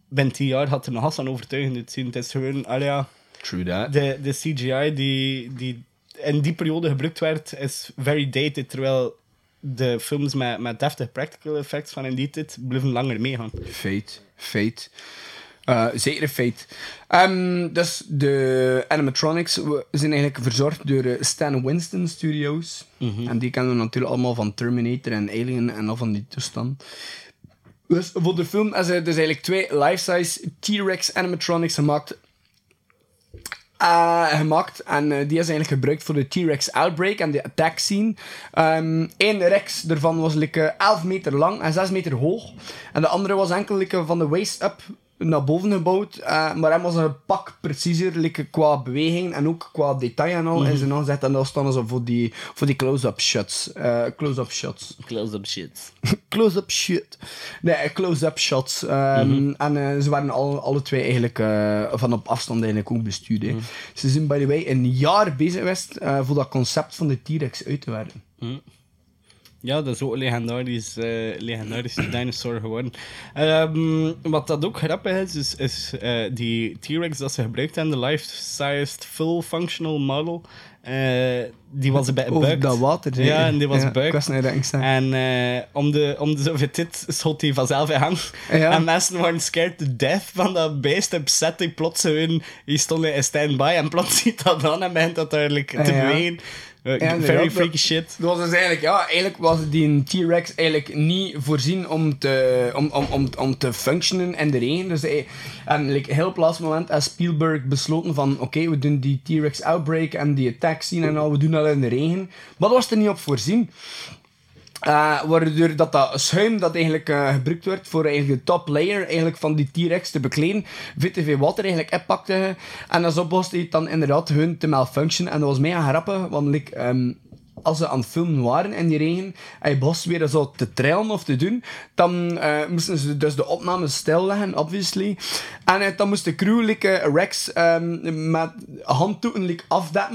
binnen 10 jaar gaat er nog aan overtuigend uitzien. Het is gewoon, allee, True that. de, de CGI die, die in die periode gebruikt werd, is very dated, terwijl de films met, met deftige practical effects van in die tijd blijven langer meegaan. Fate. Fate. Eh, zeker fate. Ehm, dus de animatronics zijn eigenlijk verzorgd door eh, Stan Winston Studios. En die kennen we natuurlijk allemaal van Terminator en Alien en al van die toestand. Dus voor de film is er dus eigenlijk twee life-size T-Rex animatronics gemaakt. Eh, gemaakt. En eh, die is eigenlijk gebruikt voor de T-Rex outbreak en de attack scene. Eén Rex ervan was like, eh, 11 meter lang en 6 meter hoog. En de andere was enkel like, van de waist up naar boven gebouwd. eh, maar hij was een pak preciezer like, qua beweging en ook qua detail en al. En ze dan gezegd en dat stonden ze voor die, voor die close-up shots. eh, close-up shots Close-up shit. close-up shit. Nee, close-up shots. Ehm, En eh, ze waren alle, alle twee eigenlijk van op afstand eigenlijk ook bestuurd. hè. Ze zijn, by the way, een jaar bezig geweest voor dat concept van de T-Rex uit te werken. Ja, dat is ook een legendarisch, eh, legendarische dinosaur geworden. Ehm, wat dat ook grappig is, is, is eh, die T-Rex dat ze gebruikt hebben, de life-sized full functional model, eh, die was Over bugged. dat water. Ja, en die was ja, bugged. Ik was naar. En eh, om, de, om de zoveel tijd schot hij vanzelf in. Ja. En mensen waren scared to death van dat beest op. Die plots gewoon, die stonden in stand-by en plots ziet dat dan en begint dat duidelijk te Ja. bewegen. Eh, very freaky shit. Dat was dus eigenlijk, ja, eigenlijk was die T-Rex eigenlijk niet voorzien om te, om, om, om, om te functionen in de regen. Dus hij, en like, heel op het laatste moment heeft Spielberg besloten van, oké, we doen die T-Rex outbreak en die attack scene en al, we doen dat in de regen. Maar dat was er niet op voorzien. Eh, waardoor dat, dat schuim dat eigenlijk eh, gebruikt werd voor eigenlijk de top layer eigenlijk van die T-Rex te bekleden, veel water eigenlijk inpakte. En als het dan inderdaad hun te malfunction. En dat was mega grappig, want like, ehm, als ze aan het filmen waren in die regen, en je begon weer zo te trillen of te doen, dan eh, moesten ze dus de opnames stilleggen, obviously. En eh, dan moest de crew Rex ehm, met handtoeten like,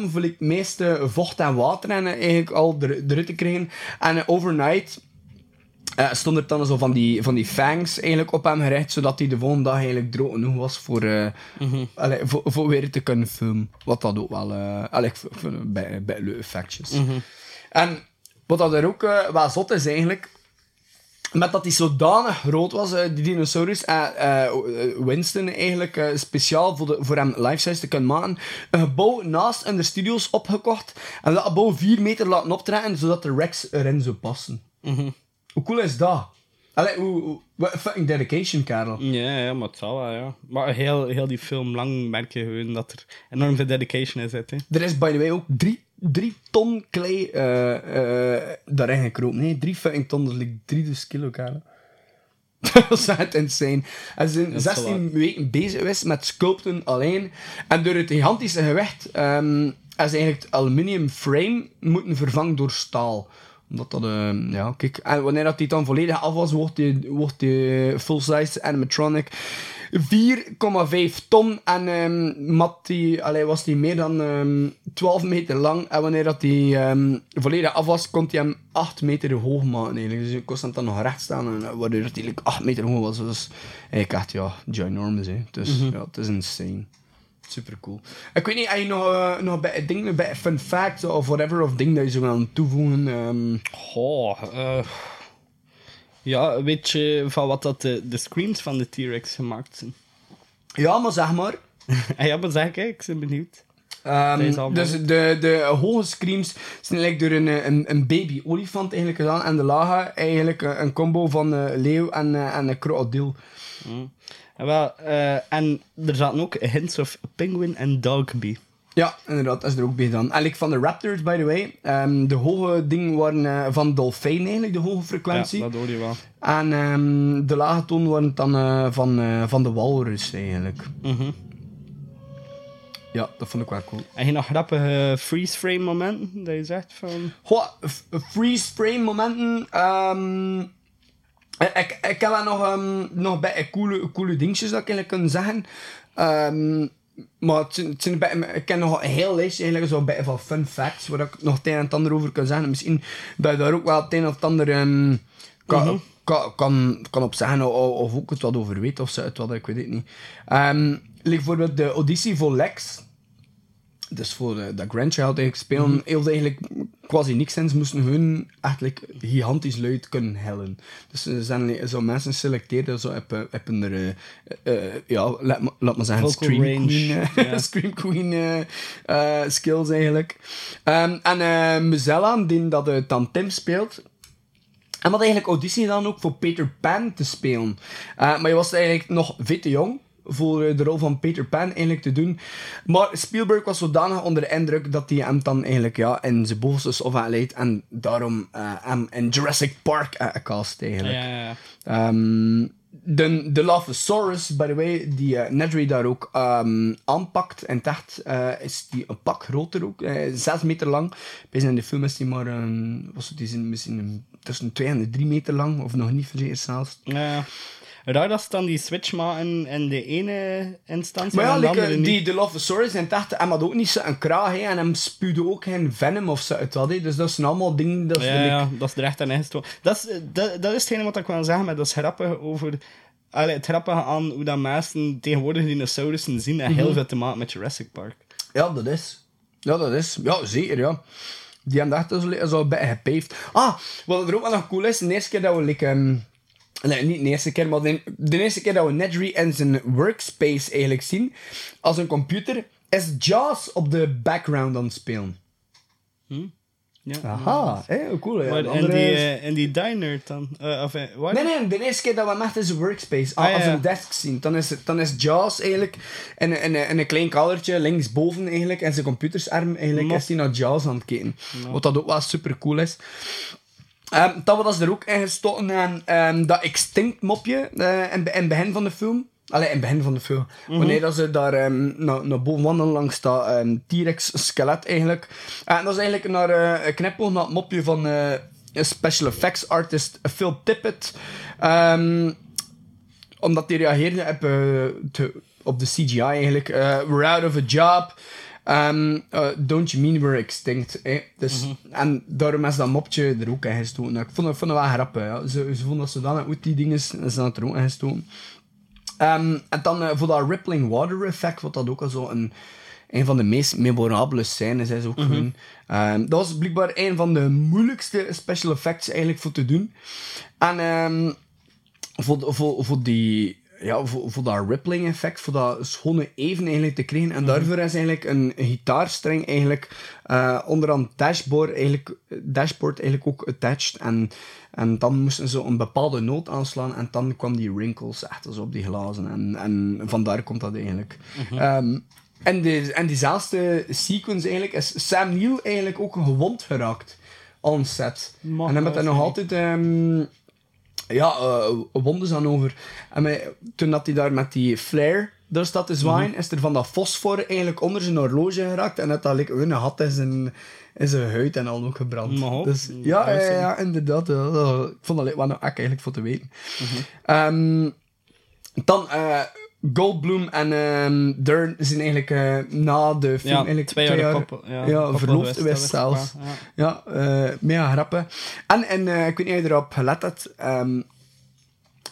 voor het meeste vocht en water en eh, eigenlijk al er- eruit te krijgen. En overnight eh, stond er dan zo van die, van die fangs eigenlijk op hem gericht, zodat hij de volgende dag eigenlijk droog genoeg was voor, eh, allee, voor, voor weer te kunnen filmen. Wat dat ook wel... allee, ik vind- ik vind het bij, bij leuke effectjes. En wat dat er ook wel zot is eigenlijk... Met dat hij zodanig groot was, die dinosaurus, Winston eigenlijk speciaal voor, de, voor hem life-size te kunnen maken, een gebouw naast in de studio's opgekocht en dat gebouw 4 meter laten optrekken, zodat de Rex erin zou passen. Hoe cool is dat? Allee, hoe, hoe, wat fucking dedication, Karel. Ja, ja, maar het zal wel, ja. Maar heel, heel die film lang merk je gewoon dat er enorm veel dedication in zit. Hè. Er is, by the way, ook drie, drie ton klei eh, eh, daarin gekropen. Nee, drie fucking ton, dat is like 3000 kilo, Karel. dat is echt insane. En ze zijn Dat is wel 16 weken bezig geweest met sculpten alleen. En door het gigantische gewicht ehm is eigenlijk het aluminium frame moeten vervangen door staal omdat dat, ehm, ja, kijk. En wanneer dat die dan volledig af was, wordt die, wordt die full-size animatronic 4,5 ton. En ehm mat die, allee, was die meer dan ehm 12 meter lang. En wanneer dat die ehm, volledig af was, kon hij hem 8 meter hoog maken. Eigenlijk. Dus je kon hem dan nog recht staan. En, eh, waardoor eigenlijk 8 meter hoog was. Dus eigenlijk echt, ja, ginormous. Hè. Dus ja, het is insane. Super cool. Ik weet niet, heb je nog, eh, nog bij dingen, bij fun facts of whatever, of ding dat je zou willen toevoegen? Goh, eh, ja, weet je van wat dat de, de screams van de T-Rex gemaakt zijn? ja, maar zeg maar. Ah, ja, maar zeg ik, ik ben benieuwd. Ehm, dus de, de hoge screams zijn eigenlijk door een, een, een baby olifant eigenlijk gedaan. En de lage eigenlijk een combo van eh leeuw en, en een krokodil. En, wel, eh, en er zaten ook hints of penguin en dogby. Ja, inderdaad, dat is er ook bij gedaan. Eigenlijk van de Raptors, by the way. ehm, de hoge dingen waren eh, van dolfijn eigenlijk, de hoge Ja, frequentie. dat hoor je wel. En ehm, de lage toon waren dan eh, van, van de walrus eigenlijk. Mhm. Ja, dat vond ik wel cool. En je nog grappige freeze frame momenten dat je zegt van... Goh, freeze frame momenten. ehm, ik, ik heb wel nog, ehm, nog bij coole, coole dingetjes dat ik eigenlijk kan zeggen. Ehm, maar het zijn, het zijn bij, ik ken nog een heel lijstje eigenlijk zo bij van fun facts waar ik nog het een en het ander over kan zeggen. Misschien dat je daar ook wel het een of het ander ehm, kan, kan, kan, kan op zeggen of, of ook het wat over weet of zo, het wat, ik weet het niet. Like bijvoorbeeld de Odyssey voor Lex. Dus voor de, dat Grandchild eigenlijk spelen, Mhm. heeft eigenlijk quasi niks. Ze moesten hun eigenlijk gigantisch luid kunnen hellen. Dus er zijn zo mensen selecteerd, zo hebben, hebben er, eh, eh, ja, laat, ma- laat maar zeggen, Vocal Scream range, Queen, eh. Scream Queen eh, eh, skills eigenlijk. Ehm, en eh Muzella, die dat uh, dan Tim speelt, en wat eigenlijk auditie dan ook voor Peter Pan te spelen. Eh, maar je was eigenlijk nog veel te jong voor eh, de rol van Peter Pan eigenlijk te doen. Maar Spielberg was zodanig onder de indruk dat hij hem dan eigenlijk ja, in zijn bovenste of aanleidt. En daarom eh, hem in Jurassic Park uh, cast eigenlijk. Ja, ja. Ehm, de, de Lophosaurus, by the way, die eh, Nedry daar ook ehm, aanpakt. En echt eh, is die een pak groter ook. eh, zes meter lang. Bij in de film is die maar een, was het, die zijn misschien tussen twee en drie meter lang. Of nog niet vergeten zelfs. Ja. Raar dat ze dan die switch maken in de ene instantie Maar ja, en de like, andere eh, niet. die de Lophosaurus en echt, hem had ook niet zo'n kraag. en hem spuwde ook geen venom of zo uit. hè. Dus dat zijn allemaal dingen... Dat is Ja, dat is er echt aan ingestoken. Dat is, dat, dat is hetgene wat ik wil zeggen, maar dat is grappig over... Allee, het grappige aan hoe dat mensen tegenwoordig dinosaurussen zien, en Mhm. heel veel te maken met Jurassic Park. Ja, dat is. Ja, dat is. Ja, zeker, ja. Die hebben echt zo, zo bij gepaved. Ah, wat er ook wel nog cool is, de eerste keer dat we... Like, ehm, nee, niet de eerste keer, maar de, de eerste keer dat we Nedry en zijn workspace eigenlijk zien, als een computer, is Jaws op de background aan het spelen. Ja. Aha, hè, cool. Ja. Maar andere die, is- eh, in die diner dan? Eh, of, eh? Nee, nee, de eerste keer dat we hem zijn workspace, Ah, als ja. een desk zien, dan is, dan is Jaws eigenlijk in, in, in een klein kadertje linksboven eigenlijk, en zijn computersarm eigenlijk, Mo- is hij naar Jaws aan het kijken. Wat dat ook wel super cool is. Ehm dan was er ook ingestoken aan ehm, dat extinct mopje eh, in, in het begin van de film. Allee, in het begin van de film. Wanneer dat ze daar ehm, naar, naar boven wandelen langs dat T-Rex skelet eigenlijk. En dat is eigenlijk naar eh, een knipoog naar het mopje van eh, een special effects artist Phil Tippett. Omdat hij reageerde op, eh, te- op de CGI eigenlijk. eh, we're out of a job. Um, uh, don't you mean we're extinct? Eh? Dus, En daarom is dat mopje er ook in gestoken. Ik vond, ik vond het wel grappig. Ja. Ze, ze vonden dat ze dan goed die dingen is dat er ook in gestoken. Ehm, en dan eh, voor dat rippling water effect, wat dat ook al zo een, een van de meest memorabele scènes is ook gewoon. Ehm, dat was blijkbaar een van de moeilijkste special effects eigenlijk voor te doen. En ehm, voor, voor, voor die... Ja, voor, voor dat rippling effect, voor dat schone even eigenlijk te krijgen. En daarvoor is eigenlijk een gitaarstring eigenlijk eh, onderaan dashboard eigenlijk, dashboard eigenlijk ook attached. En, en dan moesten ze een bepaalde noot aanslaan en dan kwam die wrinkles echt zo op die glazen. En, en vandaar komt dat eigenlijk. Ehm, en, de, en diezelfde sequence eigenlijk is Sam Neill eigenlijk ook gewond geraakt on set. Mag en hij met er nog altijd... ehm, ja, eh wonden aan over. En mij, toen dat hij daar met die flare daar staat te zwaaien, is er van dat fosfor eigenlijk onder zijn horloge geraakt. En dat dat like, een gat in zijn, in zijn huid en al ook gebrand. Dus, ja, ja, ja, inderdaad. ja. Ik vond dat wel echt eigenlijk voor te weten. Ehm, dan eh, Goldblum en ehm Dern zijn eigenlijk eh, na de film Ja, eigenlijk twee jaar koppel- ja, ja, verloofd geweest, zelfs. waar, Ja, eh mega grappen. En, en eh, ik weet niet of je erop gelet hebt. ehm,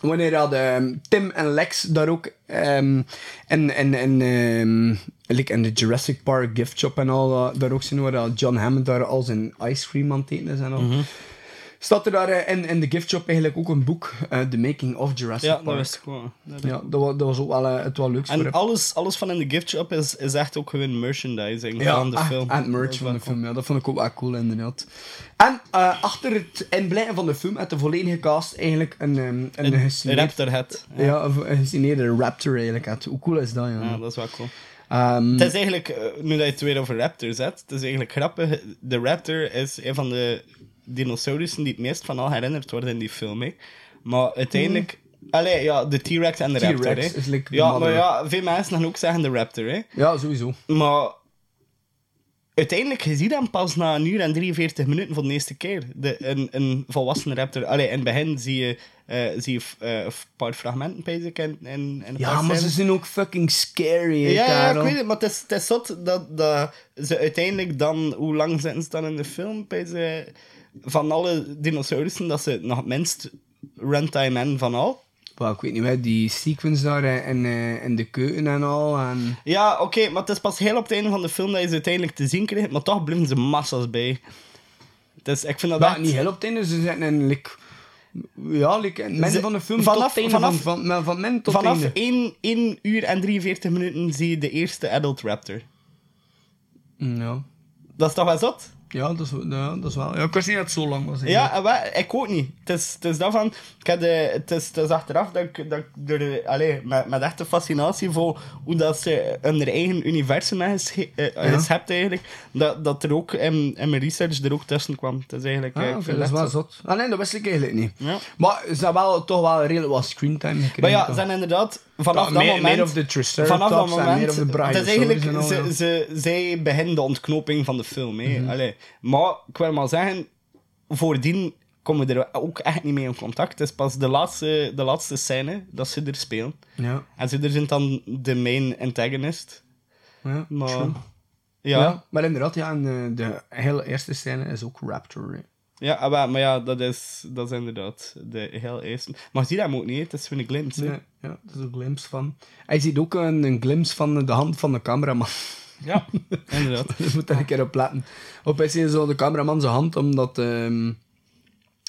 wanneer had ehm, Tim en Lex daar ook ehm in, in, in, like in de Jurassic Park gift shop en al, dat- daar ook zien waar dat John Hammond daar al zijn ice cream aan het eten is en al. Mhm. Staat er daar eh, in, in de gift shop eigenlijk ook een boek, eh, The Making of Jurassic Ja, Park. dat wist ik wel. Dat- Ja, dat was, dat was ook wel eh, het wel leukste voor En alles, alles van in de gift shop is, is echt ook gewoon merchandising Ja, van de echt- film. En merch van de cool. film, ja, dat vond ik ook wel cool inderdaad. En achter het inblijven van de film, uit de volledige cast, eigenlijk een, ehm, een, Een Raptorhead. Ja. Ja, een een gesigneerde Raptor eigenlijk. uit. Hoe cool is dat, ja? Ja, dat is wel cool. Ehm, Het is eigenlijk, nu dat je het weer over Raptors hebt, het is eigenlijk grappig. De Raptor is een van de dinosaurussen die het meest van al herinnerd worden in die film. Hè. Maar uiteindelijk... Allee, ja, de T-Rex en de Raptor. Hè. is like de ja, maar ja, veel mensen gaan ook zeggen de Raptor. Hè. ja, sowieso. Maar uiteindelijk, je ziet hem pas na een uur en 43 minuten voor de eerste keer. De, een, een volwassen raptor. Allee, in het begin zie je, eh, zie je eh, een paar fragmenten in, in een Ja, maar ze zijn ook fucking scary, hè, Ja, ja, ik weet het, maar het is, het is zot dat, dat ze uiteindelijk dan... Hoe lang zitten ze dan in de film? Van alle dinosaurussen, dat ze nog het minst runtime hebben van al. Wel, ik weet niet, die sequence daar in, eh, in de keuken en al. En... Ja, oké, maar het is pas heel op het einde van de film dat je ze uiteindelijk te zien krijgt, maar toch blijven ze massa's bij. Dus ik vind dat echt... niet heel op het einde, ze in... Like, ja, like, Ze- van de film vanaf- tot vanaf- van, van, van tot Vanaf einde. 1, 1 uur en 43 minuten zie je de eerste adult raptor. Mm, Ja. Dat is toch wel zot? Ja, dat is, ja, dat is wel... Ja, ik wist niet dat het zo lang was. Ja, en wat, ik ook niet. Het is, het is daarvan... Ik heb de, het, is, het is achteraf dat ik, dat ik de, allee, met, met echte fascinatie voor hoe dat ze hun eigen universum hebben eh, geschept eigenlijk, dat, dat er ook in, in mijn research er ook tussen kwam. Het is eigenlijk... eh, Ah, vind dat is wel zot. Ah nee, dat wist ik eigenlijk niet. Ja. Maar ze hebben wel, toch wel redelijk wat screentime gekregen. Maar ja, ze zijn inderdaad vanaf dat meer- moment... meer of de Triceratops vanaf dat en moment... meer of de het is Brachiosaurus eigenlijk... ze, ze, zij beginnen de ontknoping van de film. Hè. Allee. Maar ik wil maar zeggen, voordien komen we er ook echt niet mee in contact. Het is pas de laatste, de laatste scène dat ze er spelen. Ja, En ze er zijn dan de main antagonist. ja, Maar... true. Ja, Ja. ja. maar inderdaad, ja, en eh, de hele eerste scène is ook Raptor. Hè. ah, wel, maar ja, dat is, dat is inderdaad de heel eerste. Maar zie dat hem ook niet, het is gewoon een glimpse. hè. Nee, ja, dat is een glimpse van. Hij ziet ook een, een glimpse van de hand van de cameraman. Ja, inderdaad. Je moet daar een keer op letten. Op hij ziet zo de cameraman zijn hand, omdat, ehm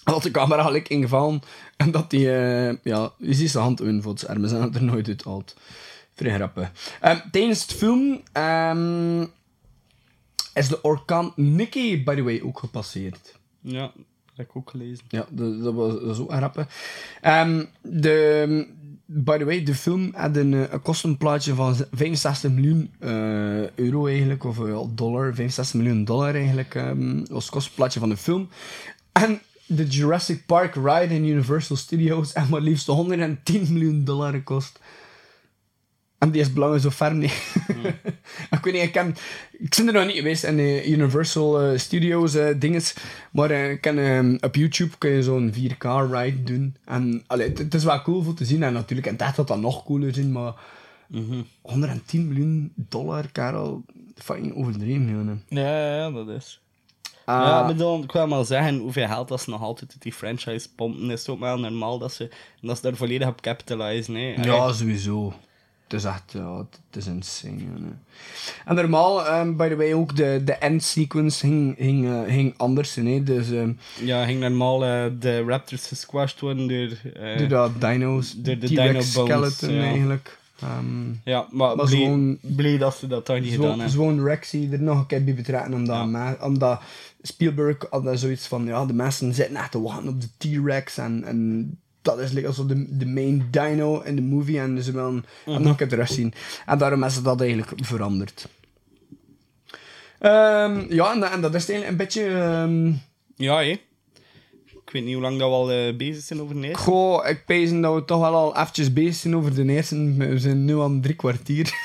omdat de camera gelijk ingevallen. En dat die, eh, ja, je ziet zijn hand in voor het armen. Ze hebben het er nooit uit gehaald. Vrij grappig. Ehm, tijdens het film, ehm, is de orkaan Nicky, by the way, ook gepasseerd. Ja, dat heb ik ook gelezen. Ja, dat, was dat is ook een. Ehm, de, by the way, de film had een, eh, kostenplaatje van 65 miljoen eh, euro eigenlijk, of eh, dollar, 65 miljoen dollar eigenlijk, ehm, was het kostenplaatje van de film. En de Jurassic Park ride in Universal Studios heeft maar liefst 110 miljoen dollar gekost. En die is belangrijk zo ver niet. ik weet niet, ik, ken, ik ben er nog niet geweest in de Universal eh, Studios eh, dinges, maar eh, ik ken, ehm, op YouTube kun je zo'n 4K ride doen. En het- is wel cool voor te zien en natuurlijk in het echt dat dat nog cooler zijn, maar 110 miljoen dollar, Karel, fucking overdreven, jongen. Ja, ja, dat is. Ah, Ja, ik bedoel, ik wil maar zeggen, hoeveel geld dat ze nog altijd uit die franchise pompen, is het ook wel normaal dat ze, dat ze daar volledig op capitalizen. Hè. Ja, sowieso. Het is echt, ja, het is insane. jongen. En normaal, ehm, by the way, ook de, de end sequence ging, ging, eh, ging anders. Hè? Dus ehm, Ja, ging normaal eh, de Raptors gesquashed worden door... eh, door dat dino's, door de dino bones, skeleton ja. eigenlijk. Ehm, Ja, maar Maar blij, gewoon- blij dat ze dat daar niet gedaan zo, hebben. Zo'n Rexy er nog een keer bij betrekken, omdat, Ja. ma- omdat Spielberg had daar zoiets van, ja, de mensen zitten echt te wachten op de T-Rex en, en dat is like, also de, de main dino in de movie en ze willen Mhm. mm nog een keer terug zien. En daarom is dat eigenlijk veranderd. Ehm, ja, en, dat- en dat is het eigenlijk een beetje... ehm, Ja, hé. Ik weet niet hoe lang dat we al eh, bezig zijn over neer. Goh, ik pees dat we toch wel al eventjes bezig zijn over de eerste. We zijn nu aan drie kwartier.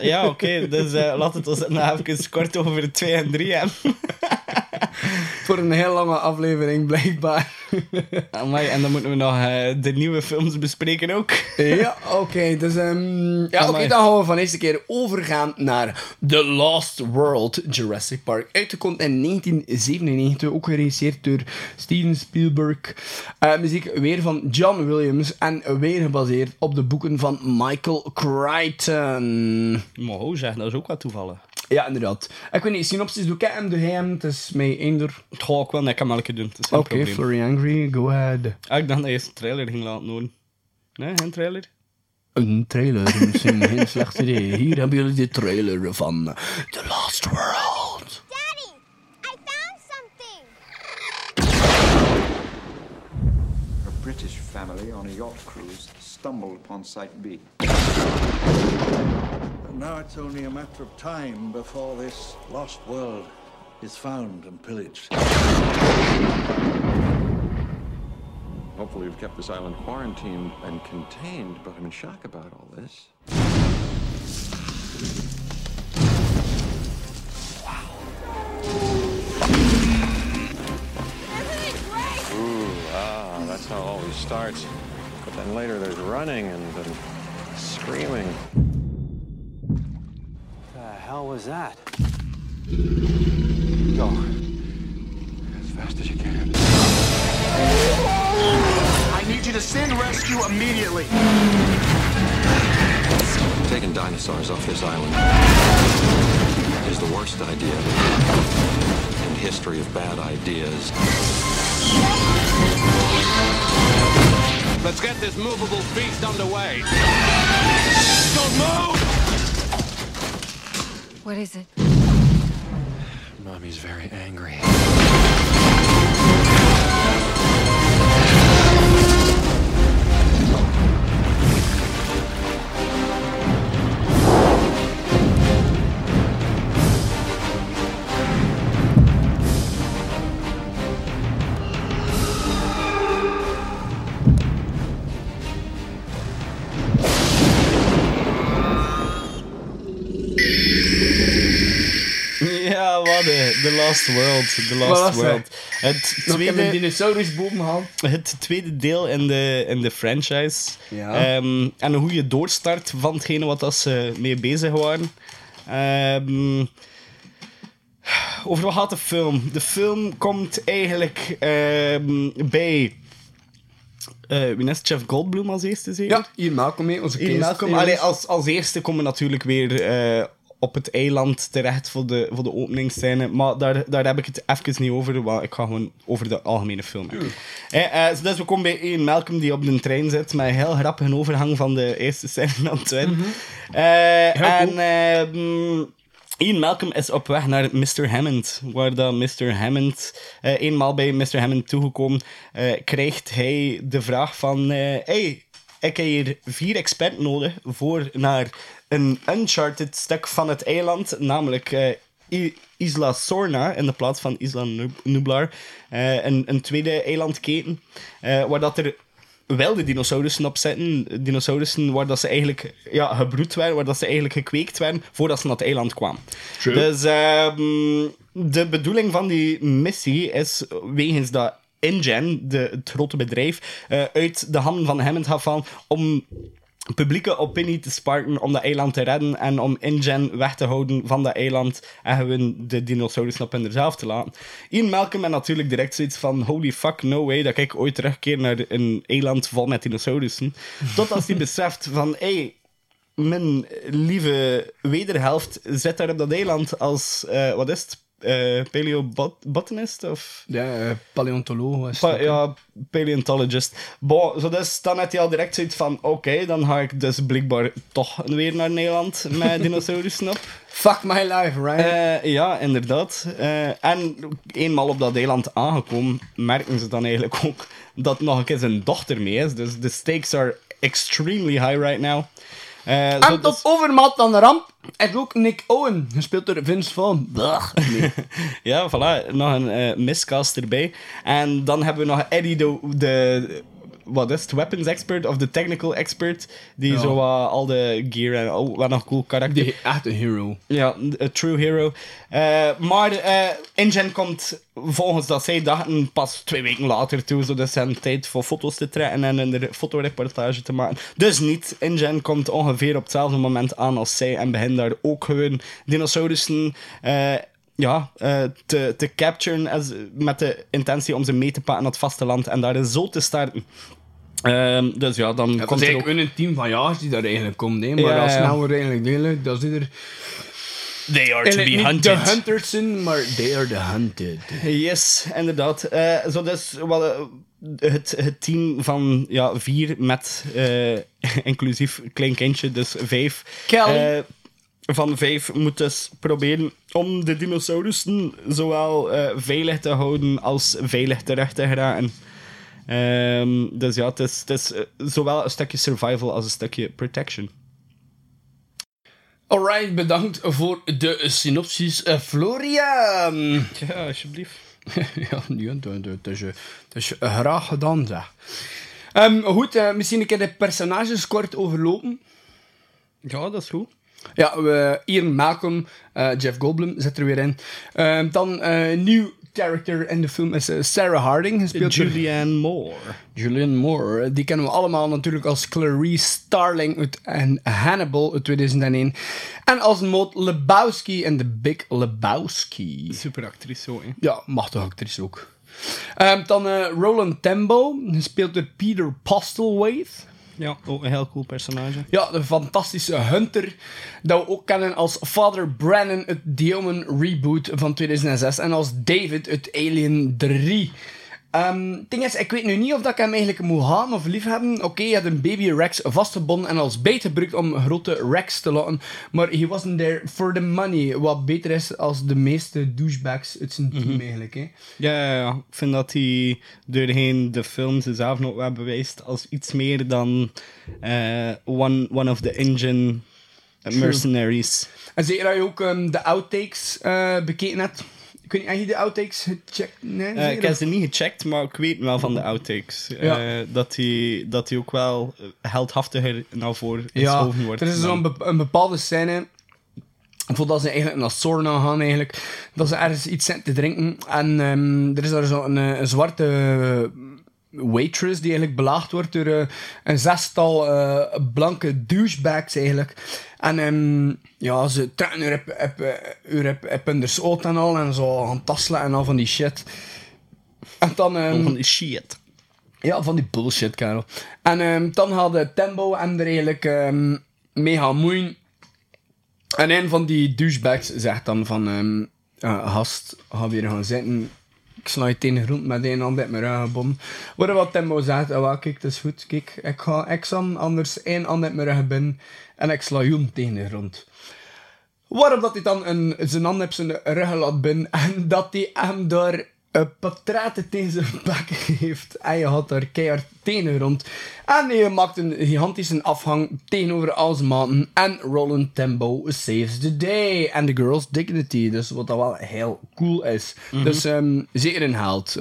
Ja, oké. dus laten we het nog even kort over 2 en 3 hebben. Voor een heel lange aflevering, blijkbaar. Amai, en dan moeten we nog eh, de nieuwe films bespreken ook. ja, oké. dus, ehm, ja, oké, Amai. dan gaan we van deze keer overgaan naar The Lost World Jurassic Park. Uitgekomen in 1997, ook geregisseerd door Steven Spielberg. Eh, muziek weer van John Williams en weer gebaseerd op de boeken van Michael Crichton. Hoe zeg, dat is ook wat toevallig. Ja, inderdaad. Ik weet niet, synopsis doe ik hem, doe hem, het is mij eender. Goh, ik wil net kan elke doen. Oké, probleem. Flurry Angry, go ahead. Ah, ik dacht dat je eerst een trailer ging laten horen. Nee, geen trailer? Een trailer, misschien geen slecht idee. Hier hebben jullie de trailer van The Lost World. British family on a yacht cruise stumbled upon Site B. And Now it's only a matter of time before this lost world is found and pillaged. Hopefully, we've kept this island quarantined and contained, but I'm in shock about all this. Isn't that's how it always starts. But then later there's running and, and screaming. The hell was that? Go. As fast as you can. I need you to send rescue immediately. Taking dinosaurs off this island is the worst idea in the history of bad ideas. Let's get this movable feast underway. Don't move! What is it? Mommy's very angry. De The Last World. The Last? World. Het een tweede, dinosaurus het tweede deel in de, in de franchise. Ja. Ehm, en een goede doorstart van hetgene wat dat ze mee bezig waren. Ehm, over wat gaat de film? De film komt eigenlijk ehm, bij... eh wie is? Jeff Goldblum als eerste, zeker? Ja, hier Malcolm mee, onze Hier, Malcolm. Allee, als, als eerste komen we natuurlijk weer eh, op het eiland terecht voor de, voor de openingsscène. Maar daar, daar heb ik het even niet over, want ik ga gewoon over de algemene film. hebben. Eh, eh, dus we komen bij Ian Malcolm die op de trein zit met een heel grappige overgang van de eerste scène naar de tweede. Eh, en ehm, Ian Malcolm is op weg naar Mr. Hammond, waar dat Mr. Hammond, eh, eenmaal bij Mr. Hammond toegekomen, krijgt hij de vraag van, hey, ik heb hier vier experts nodig voor naar een uncharted stuk van het eiland, namelijk eh, Isla Sorna in de plaats van Isla Nub- Nublar, eh, een, een tweede eilandketen, eh, waar dat er wilde dinosaurussen op zitten. Dinosaurussen waar dat ze eigenlijk ja, gebroed werden, waar dat ze eigenlijk gekweekt werden voordat ze naar het eiland kwamen. Dus ehm, de bedoeling van die missie is wegens dat InGen, de, het grote bedrijf, uit de handen van Hammond gaat vallen om publieke opinie te sparken om dat eiland te redden en om InGen weg te houden van dat eiland en gewoon de dinosaurus op hun zelf te laten. Ian Malcolm en natuurlijk direct zoiets van holy fuck, no way dat ik ooit terugkeer naar een eiland vol met dinosaurussen. Tot als hij beseft van, hey, mijn lieve wederhelft zit daar op dat eiland als, eh, wat is het, Eh paleobotanist of... Ja, eh, paleontoloog was Pa- ja, paleontologist. Bon, zo dus, dan had hij al direct zoiets van: oké, dan ga ik dus blijkbaar toch weer naar Nederland met dinosaurussen op. Fuck my life, right? Eh, ja, inderdaad. En eenmaal op dat eiland aangekomen, merken ze dan eigenlijk ook dat nog een keer zijn dochter mee is. Dus de stakes are extremely high right now. Zo en tot overmaat aan de ramp is ook Nick Owen, gespeeld door Vince Vaughn. Nee. Ja, voilà. Nog een eh, miscast erbij. En dan hebben we nog Eddie, de, de wat is het, weapons expert of de technical expert, die Ja. zo al de gear en oh, wat nog cool karakter. Die echt een hero. Ja, een true hero. Eh, maar eh InGen komt volgens dat zij dachten pas twee weken later toe, zodat ze hebben tijd voor foto's te trekken en een fotoreportage te maken. Dus niet. InGen komt ongeveer op hetzelfde moment aan als zij en begint daar ook gewoon dinosaurussen eh, ja, te, te capturen met de intentie om ze mee te pakken naar het vasteland en daar zo te starten. Ehm, dus ja, dan Ja, komt is er ook... eigenlijk een team van jagers die daar eigenlijk komt. Hè. Maar Ja, als ja. nou wordt eigenlijk duidelijk dat ze er They are to be niet hunted. de hunters maar they are the hunted. Yes, inderdaad. Eh, zo dus wat, eh, het, het team van ja, vier met eh, inclusief klein kindje, dus vijf. Eh, van vijf moet dus proberen om de dinosaurussen zowel eh, veilig te houden als veilig terug te geraken. Ehm, dus ja, het is, het is eh, zowel een stukje survival als een stukje protection. Alright, bedankt voor de synopsis, eh, Florian. Ja, alsjeblieft. ja, ja dat, dat, dat is, dat is eh, graag gedaan, zeg. Ehm, goed, eh, misschien een keer de personages kort overlopen. Ja, dat is goed. Ja, we, Ian Malcolm, eh, Jeff Goldblum zit er weer in. Ehm, dan een nieuw character in de film is eh, Sarah Harding, gespeeld door Julianne Moore. Julianne Moore. eh, Die kennen we allemaal natuurlijk als Clarice Starling uit en Hannibal uit 2001. En als Maud Lebowski in The Big Lebowski. Super actrice zo, hè. Ja, machtige actrice ook. Ehm, dan eh, Roland Tembo, gespeeld door Peter Postlethwaite. Ja, ook een heel cool personage. Ja, de fantastische Hunter. Dat we ook kennen als Father Brennan uit The Reboot van 2006. En als David uit Alien 3. Ding is, ik weet nu niet of dat ik hem eigenlijk moet haten of liefhebben. Oké, hij had een baby Rex vastgebonden en als bait gebruikt om grote Rex te laten. Maar he wasn't there for the money. Wat beter is als de meeste douchebags uit zijn team eigenlijk. Hè. Ja, ja, ja, ik vind dat hij doorheen de films zelf nog wel bewijst als iets meer dan eh, one, one of the engine mercenaries. En zeker dat je ook ehm, de outtakes eh, bekeken hebt. Ik weet niet, heb je de outtakes gecheckt? Nee, Eh, ik heb ze niet gecheckt, maar ik weet wel van de outtakes. eh, Ja. dat, hij, dat hij ook wel heldhaftiger naar voren Ja, geschoven wordt. er is zo'n be- een bepaalde scène. Voordat ze eigenlijk naar Sorna gaan, eigenlijk. Dat ze ergens iets zitten te drinken. En ehm, er is daar zo'n een, een zwarte eh, waitress die eigenlijk belaagd wordt door eh, een zestal eh, blanke douchebags eigenlijk. En ehm, ja, ze trekken haar op, op, op, op hun schoot en al. En zo gaan tasselen en al van die shit. En dan... ehm, van die shit. ja, van die bullshit, Karel. En ehm, dan hadden Tembo en er eigenlijk ehm, mee gaan moeien. En een van die douchebags zegt dan van... ehm eh, gast, ga weer gaan zitten. Ik je tegen de grond met één hand uit mijn rug gebonden. Waar wat Tembo zegt, ah, kijk, het is goed. Kijk, ik ga zal anders één hand uit mijn rug binnen. En ik sla Joen tegen de grond. Waarop dat hij dan een, zijn hand op zijn rug laat en dat hij hem daar een patraten tegen zijn bek heeft. En je had daar keihard tenen rond. En hij maakt een gigantische afhang tegenover al zijn maten. En Roland Tembo saves the day. And the girl's dignity. Dus wat dat wel heel cool is. Dus ehm, zeker een held.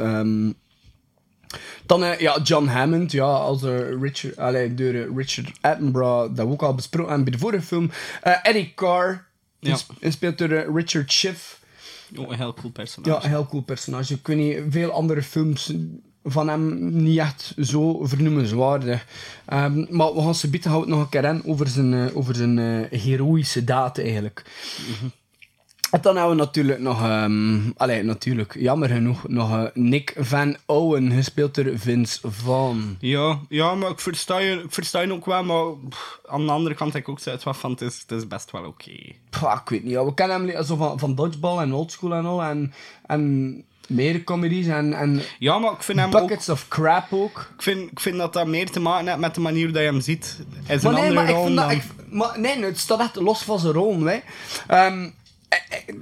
Dan eh, ja, John Hammond, ja, als eh, Richard, allee, door Richard Attenborough, dat we ook al besproken hebben bij de vorige film. Eh, Eddie Carr, Ja. sp- speelt door eh, Richard Schiff. Oh, een heel cool personage. Ja, een heel cool personage. Ik weet niet, veel andere films van hem niet echt zo vernoemenswaardig. Ehm, maar we gaan ze bieden houden nog een keer aan over zijn, eh, over zijn eh, heroïsche daad eigenlijk. En dan hebben we natuurlijk nog, ehm allee, natuurlijk, jammer genoeg, nog eh, Nick Van Owen, gespeeld door Vince Vaughn. Ja, ja, maar ik versta je, ik versta je ook wel, maar pff, aan de andere kant heb ik ook zoiets van, het is, het is best wel oké. Pah, ik weet niet, ja, we kennen hem zo van, van Dodgeball en Oldschool en al, en, en meer comedies en, en Ja, maar ik vind hem ook... Buckets of Crap ook. Ik vind, ik vind dat dat meer te maken heeft met de manier dat je hem ziet. Is Maar een nee, andere maar ik vind dat... Ik, maar nee, het staat echt los van zijn rol, hè. Ehm, eh, eh,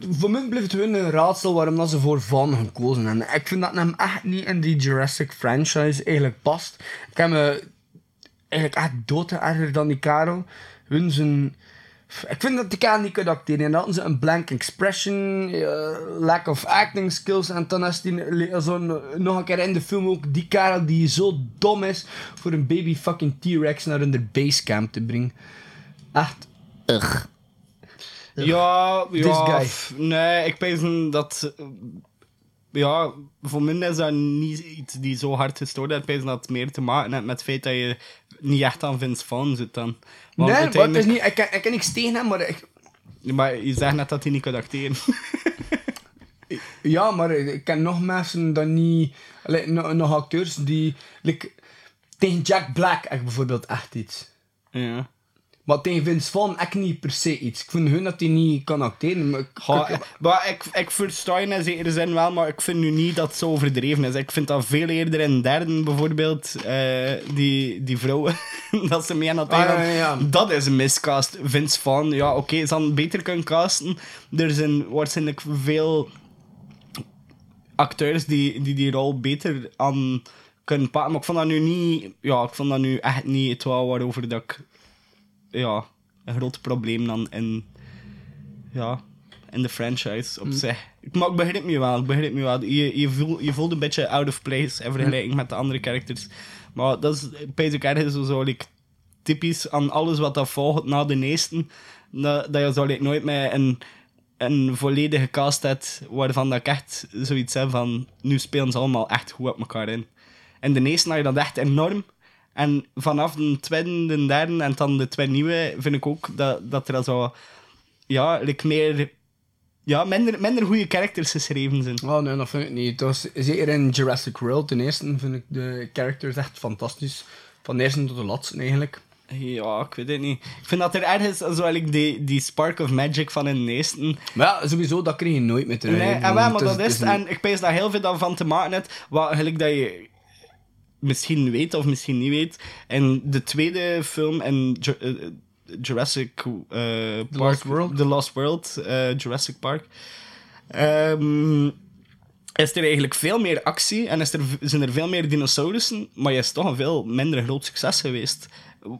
voor mij blijft het gewoon een raadsel waarom dat ze voor Van gekozen hebben. Ik vind dat hem echt niet in die Jurassic franchise eigenlijk past. Ik heb me eigenlijk echt dood erger dan die Karel. Hun zijn... Ik vind dat die Karel niet kan acteren. En dan hadden ze een blank expression, eh, lack of acting skills. En dan is die zo nog een keer in de film ook die Karel die zo dom is voor een baby fucking T-Rex naar hun basecamp te brengen. Echt. Ugh. Ja, ja. f- Nee, ik denk dat... eh, Ja, voor mij is dat niet iets die zo hard gestoord heeft. Ik dat het meer te maken heeft met het feit dat je niet echt aan Vince Vaughn zit dan. Want nee, het is niet, ik, kan, ik kan niks tegen hem, maar ik, Maar je zegt net dat hij niet kan acteren. ja, maar ik ken nog mensen dat niet, allee, nog, nog acteurs die, like, tegen Jack Black echt bijvoorbeeld echt iets. ja. Maar tegen Vince Vaughn echt niet per se iets. Ik vind hun dat hij niet kan acteren, maar ik, ik- maar ik, ik versta je in zekere zin wel, maar ik vind nu niet dat het zo overdreven is. Ik vind dat veel eerder in derde bijvoorbeeld, eh, die, die vrouwen, dat ze mee aan het Ah, ja, ja. Dat is een miscast. Vince Vaughn, ja oké, ze hadden beter kunnen casten. Er zijn waarschijnlijk veel acteurs die die, die rol beter aan kunnen pakken. Maar ik vond dat nu niet, ja, ik vond dat nu echt niet het wel waarover dat ik, ja, een groot probleem dan in, ja, in de franchise op zich. Ik- Maar ik begrijp me wel, ik begrijp me wel. Je, je, voelt, je voelt een beetje out of place in vergelijking met de andere characters. Maar dat is basic ergens zo, zo like, typisch aan alles wat dat volgt na de eerste. Dat, dat je zo like, nooit met een, een volledige cast hebt waarvan dat ik echt zoiets heb van nu spelen ze allemaal echt goed op elkaar in. En de eerste had je dat echt enorm. En vanaf de tweede, de derde en dan de twee nieuwe vind ik ook dat, dat er al zo ja, like meer ja, minder, minder goede characters geschreven zijn. Oh nee, dat vind ik niet. Was, zeker in Jurassic World, ten eerste, vind ik de characters echt fantastisch. Van de eerste tot de laatste eigenlijk. Ja, ik weet het niet. Ik vind dat er ergens zo eigenlijk die, die spark of magic van in de eerste Maar ja, sowieso, dat kreeg je nooit meer terug. Nee, en wel, maar dat is, En ik pees dat heel veel daarvan te maken heeft. Wat eigenlijk dat je misschien weet of misschien niet weet. En de tweede film in Ju- eh, Jurassic eh, Park... Lost World? The Lost World, eh, Jurassic Park. ehm, is er eigenlijk veel meer actie en is er, zijn er veel meer dinosaurussen, maar je is toch een veel minder groot succes geweest.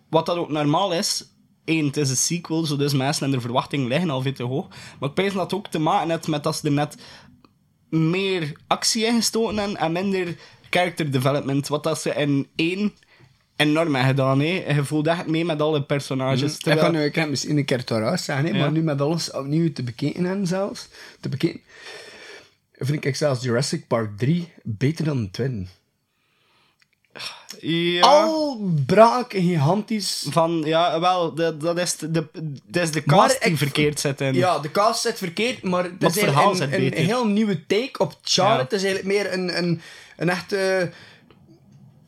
Wat dat ook normaal is, één, het is een sequel, zo dus mensen en de verwachtingen liggen al veel te hoog. Maar ik pees dat het ook te maken heeft met dat ze er net meer actie in gestoken hebben en minder character development. Wat dat ze in één enorm hebben gedaan. Hè. Je voelt echt mee met alle personages. Ik Terwijl- kan nu ik kan misschien een keer hè, Ja. maar nu met alles opnieuw te bekeken hebben zelfs, te bekeken, vind ik zelfs Jurassic Park 3 beter dan tweede. ja. Al braak gigantisch. Van, ja, wel, dat, dat, is de, dat is de Maar cast die ik- verkeerd zit in. Ja, de cast zit verkeerd, maar het is het verhaal een, een, beter. heel nieuwe take op Charlotte. Ja. Het is eigenlijk meer een, een, een echte...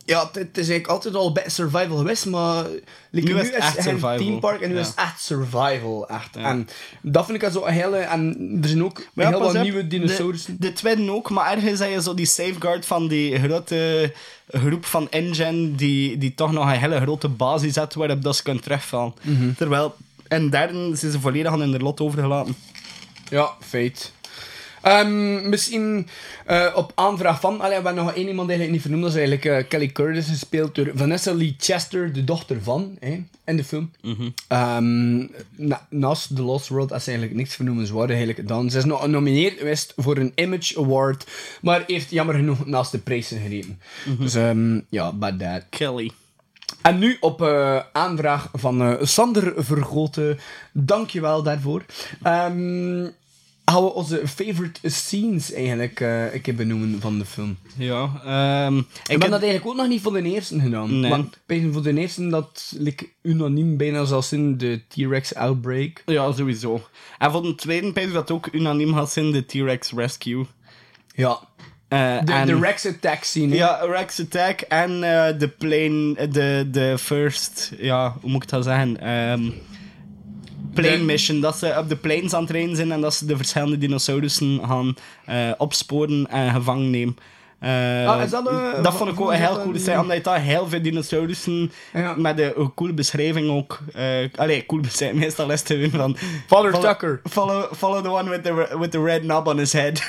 Ja, het, is eigenlijk altijd al een beetje survival geweest, maar... like, Nu is het echt survival. theme park en nu Ja. is het echt survival. Echt. Ja. En dat vind ik zo een hele... En er zijn ook ja, heel wat op, nieuwe dinosaurussen. De, de tweede ook, maar ergens heb je zo die safeguard van die grote groep van engine die, die toch nog een hele grote basis heeft waarop dat ze kunnen terugvallen. Mhm. Terwijl en derde zijn ze volledig aan hun lot overgelaten. Ja, feit. Ehm, misschien eh, op aanvraag van... Allee, we hebben nog één iemand eigenlijk niet vernoemd. Dat is eigenlijk eh, Kelly Curtis, gespeeld door Vanessa Lee Chester, de dochter van, in de film. Ehm, na- naast The Lost World is ze eigenlijk niks vernoemenswaardig eigenlijk gedaan. Ze is nog genomineerd geweest voor een Image Award, maar heeft jammer genoeg naast de prijzen gereden. Dus ehm, ja, bad that. Kelly. En nu op eh, aanvraag van eh, Sander Vergoten. Dankjewel daarvoor. Ehm gaan we onze favorite scenes eigenlijk eh een keer benoemen van de film. Ja, ehm, Ik ik heb dat eigenlijk ook nog niet voor de eerste gedaan. Nee. Want voor de eerste dat like, unaniem bijna zoals in de T-Rex Outbreak. Ja, sowieso. En voor de tweede pijs dat ook unaniem had zijn de T-Rex Rescue. Ja. Eh, De, en- de Rex Attack scene. Ja, Rex Attack en eh, de plane, de, de first, ja, hoe moet ik dat zeggen? Ehm plane De- mission, dat ze op de planes aan het rijden zijn en dat ze de verschillende dinosaurussen gaan eh, opsporen en gevangen nemen. Ah, is dat, eh, dat vond ik ook een heel die- scène, omdat je daar heel veel dinosaurussen Ja. met een, een coole beschrijving ook. allee, coole beschrijving, meestal is gewoon van... Father follow, Tucker. Follow, follow the one with the, with the red knob on his head.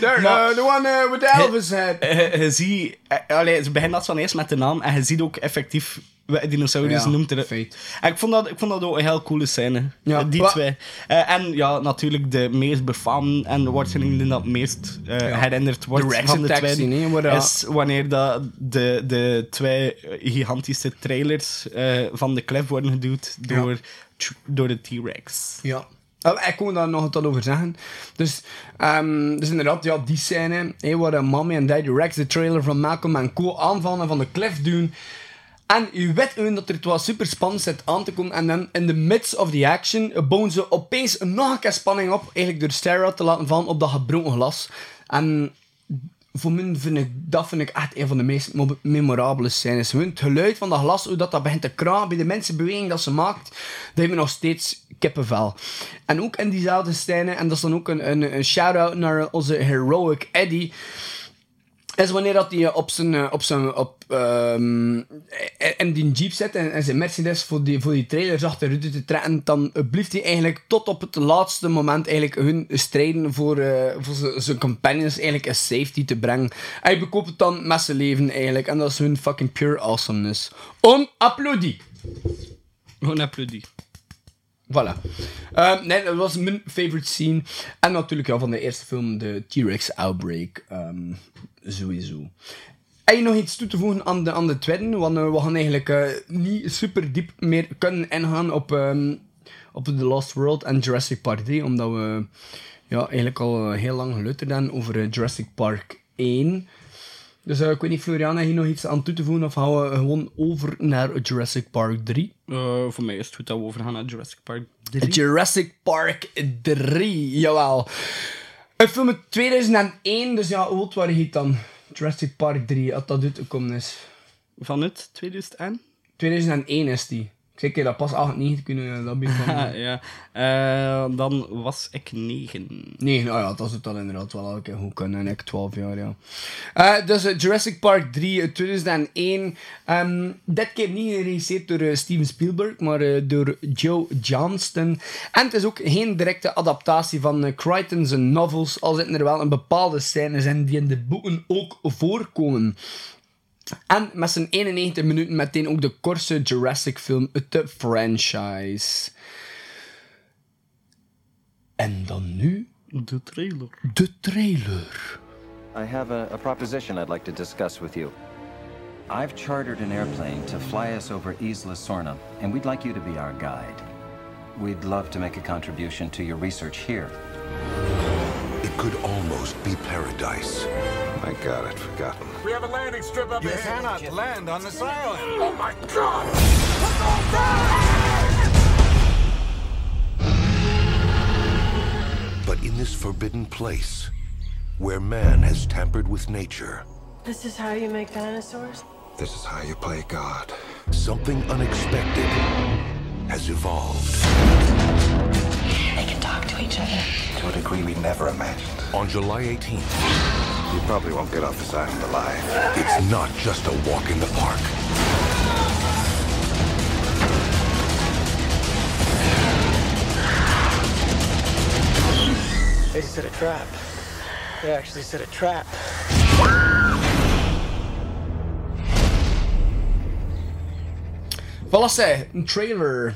There, Maar- uh, the one uh, with the Elvis head. je, ziet... allee, ze beginnen dat van eerst met de naam en je ziet ook effectief dinosaurus Ja, noemt er. feit. En ik vond, dat, ik vond dat ook een heel coole scène. Ja, die wa- twee. Eh, en ja, natuurlijk de meest befaamde en waarschijnlijk die dat meest eh, herinnerd wordt De van de dat- is wanneer dat de, de twee gigantische trailers eh, van de klef worden geduwd door, door de T-Rex. Ja. Wel, Ik kon daar nog wat over zeggen. Dus, ehm, dus inderdaad, ja, die scène, hè, waar de Mommy en Daddy Rex de trailer van Malcolm en Co aanvallen en van de cliff doen. En u weet dat er het super spannend zit aan te komen. En dan in the midst of the action bouwen ze opeens nog een keer spanning op. Eigenlijk door Sarah te laten vallen op dat gebroken glas. En voor mij vind ik, dat vind ik echt een van de meest mo- memorabele scènes. Het geluid van dat glas, hoe dat, dat begint te kraken bij de mensenbeweging dat ze maakt, dat heeft me nog steeds kippenvel. En ook in diezelfde scène, en dat is dan ook een, een, een shout-out naar onze heroic Eddie, is wanneer dat hij op zijn, eh, op zijn, op, ehm, in die jeep zit en, en zijn Mercedes voor die, voor die trailers achteruit te trekken, dan eh, blijft hij eigenlijk tot op het laatste moment eigenlijk hun strijden voor, eh, voor zijn- companions eigenlijk een safety te brengen. Hij bekoopt het dan met zijn leven eigenlijk, en dat is hun fucking pure awesomeness. On applaudie. Gewoon applaudie. Voilà. Ehm, nee, dat was mijn favorite scene. En natuurlijk ja, van de eerste film, de T-Rex Outbreak. Ehm, sowieso. Heb je nog iets toe te voegen aan de, aan de tweede? Want eh, we gaan eigenlijk eh, niet super diep meer kunnen ingaan op, ehm, op The Lost World en Jurassic Park 3. Omdat we ja, eigenlijk al eh, heel lang geluisterd hebben over Jurassic Park 1. Dus ik weet niet, Florian, heb je nog iets aan toe te voegen? Of gaan we gewoon over naar Jurassic Park 3? Eh, voor mij is het goed dat we overgaan naar Jurassic Park 3. Jurassic Park 3, jawel. Een film uit 2001, dus ja, hoe oud waren je dan? Jurassic Park 3, als dat uitgekomen is. Van het 2001? 2001 is die. Ik zeg, dat pas 98 kunnen dat bij van. Ah, ja. Eh, dan was ik 9. Nee, nou ja, dat zou dan inderdaad wel elke keer goed kunnen. En ik 12 jaar, ja. Eh, dus eh, Jurassic Park 3 uit 2001. Ehm, dit keer niet geregisseerd door eh, Steven Spielberg, maar eh, door Joe Johnston. En het is ook geen directe adaptatie van eh, Crichton's novels, al zitten er wel een bepaalde scènes in die in de boeken ook voorkomen. En met zijn 91 minuten meteen ook de kortste Jurassic film uit de franchise. En dan nu De trailer. de trailer. I have a, a proposition I'd like to discuss with you. I've chartered an airplane to fly us over Isla Sorna, and we'd like you to be our guide. We'd love to make a contribution to your research here. It could almost be paradise. I got it, forgotten. We have a landing strip up You ahead. cannot land on this island. Oh my god! But in this forbidden place, where man has tampered with nature, This is how you make dinosaurs? This is how you play God. something unexpected has evolved. They can talk to each other. To a degree we never imagined. On July 18th, you probably won't get off this island alive. It's not just a walk in the park. They set a trap. They actually set a trap. Voilà, c'est een trailer.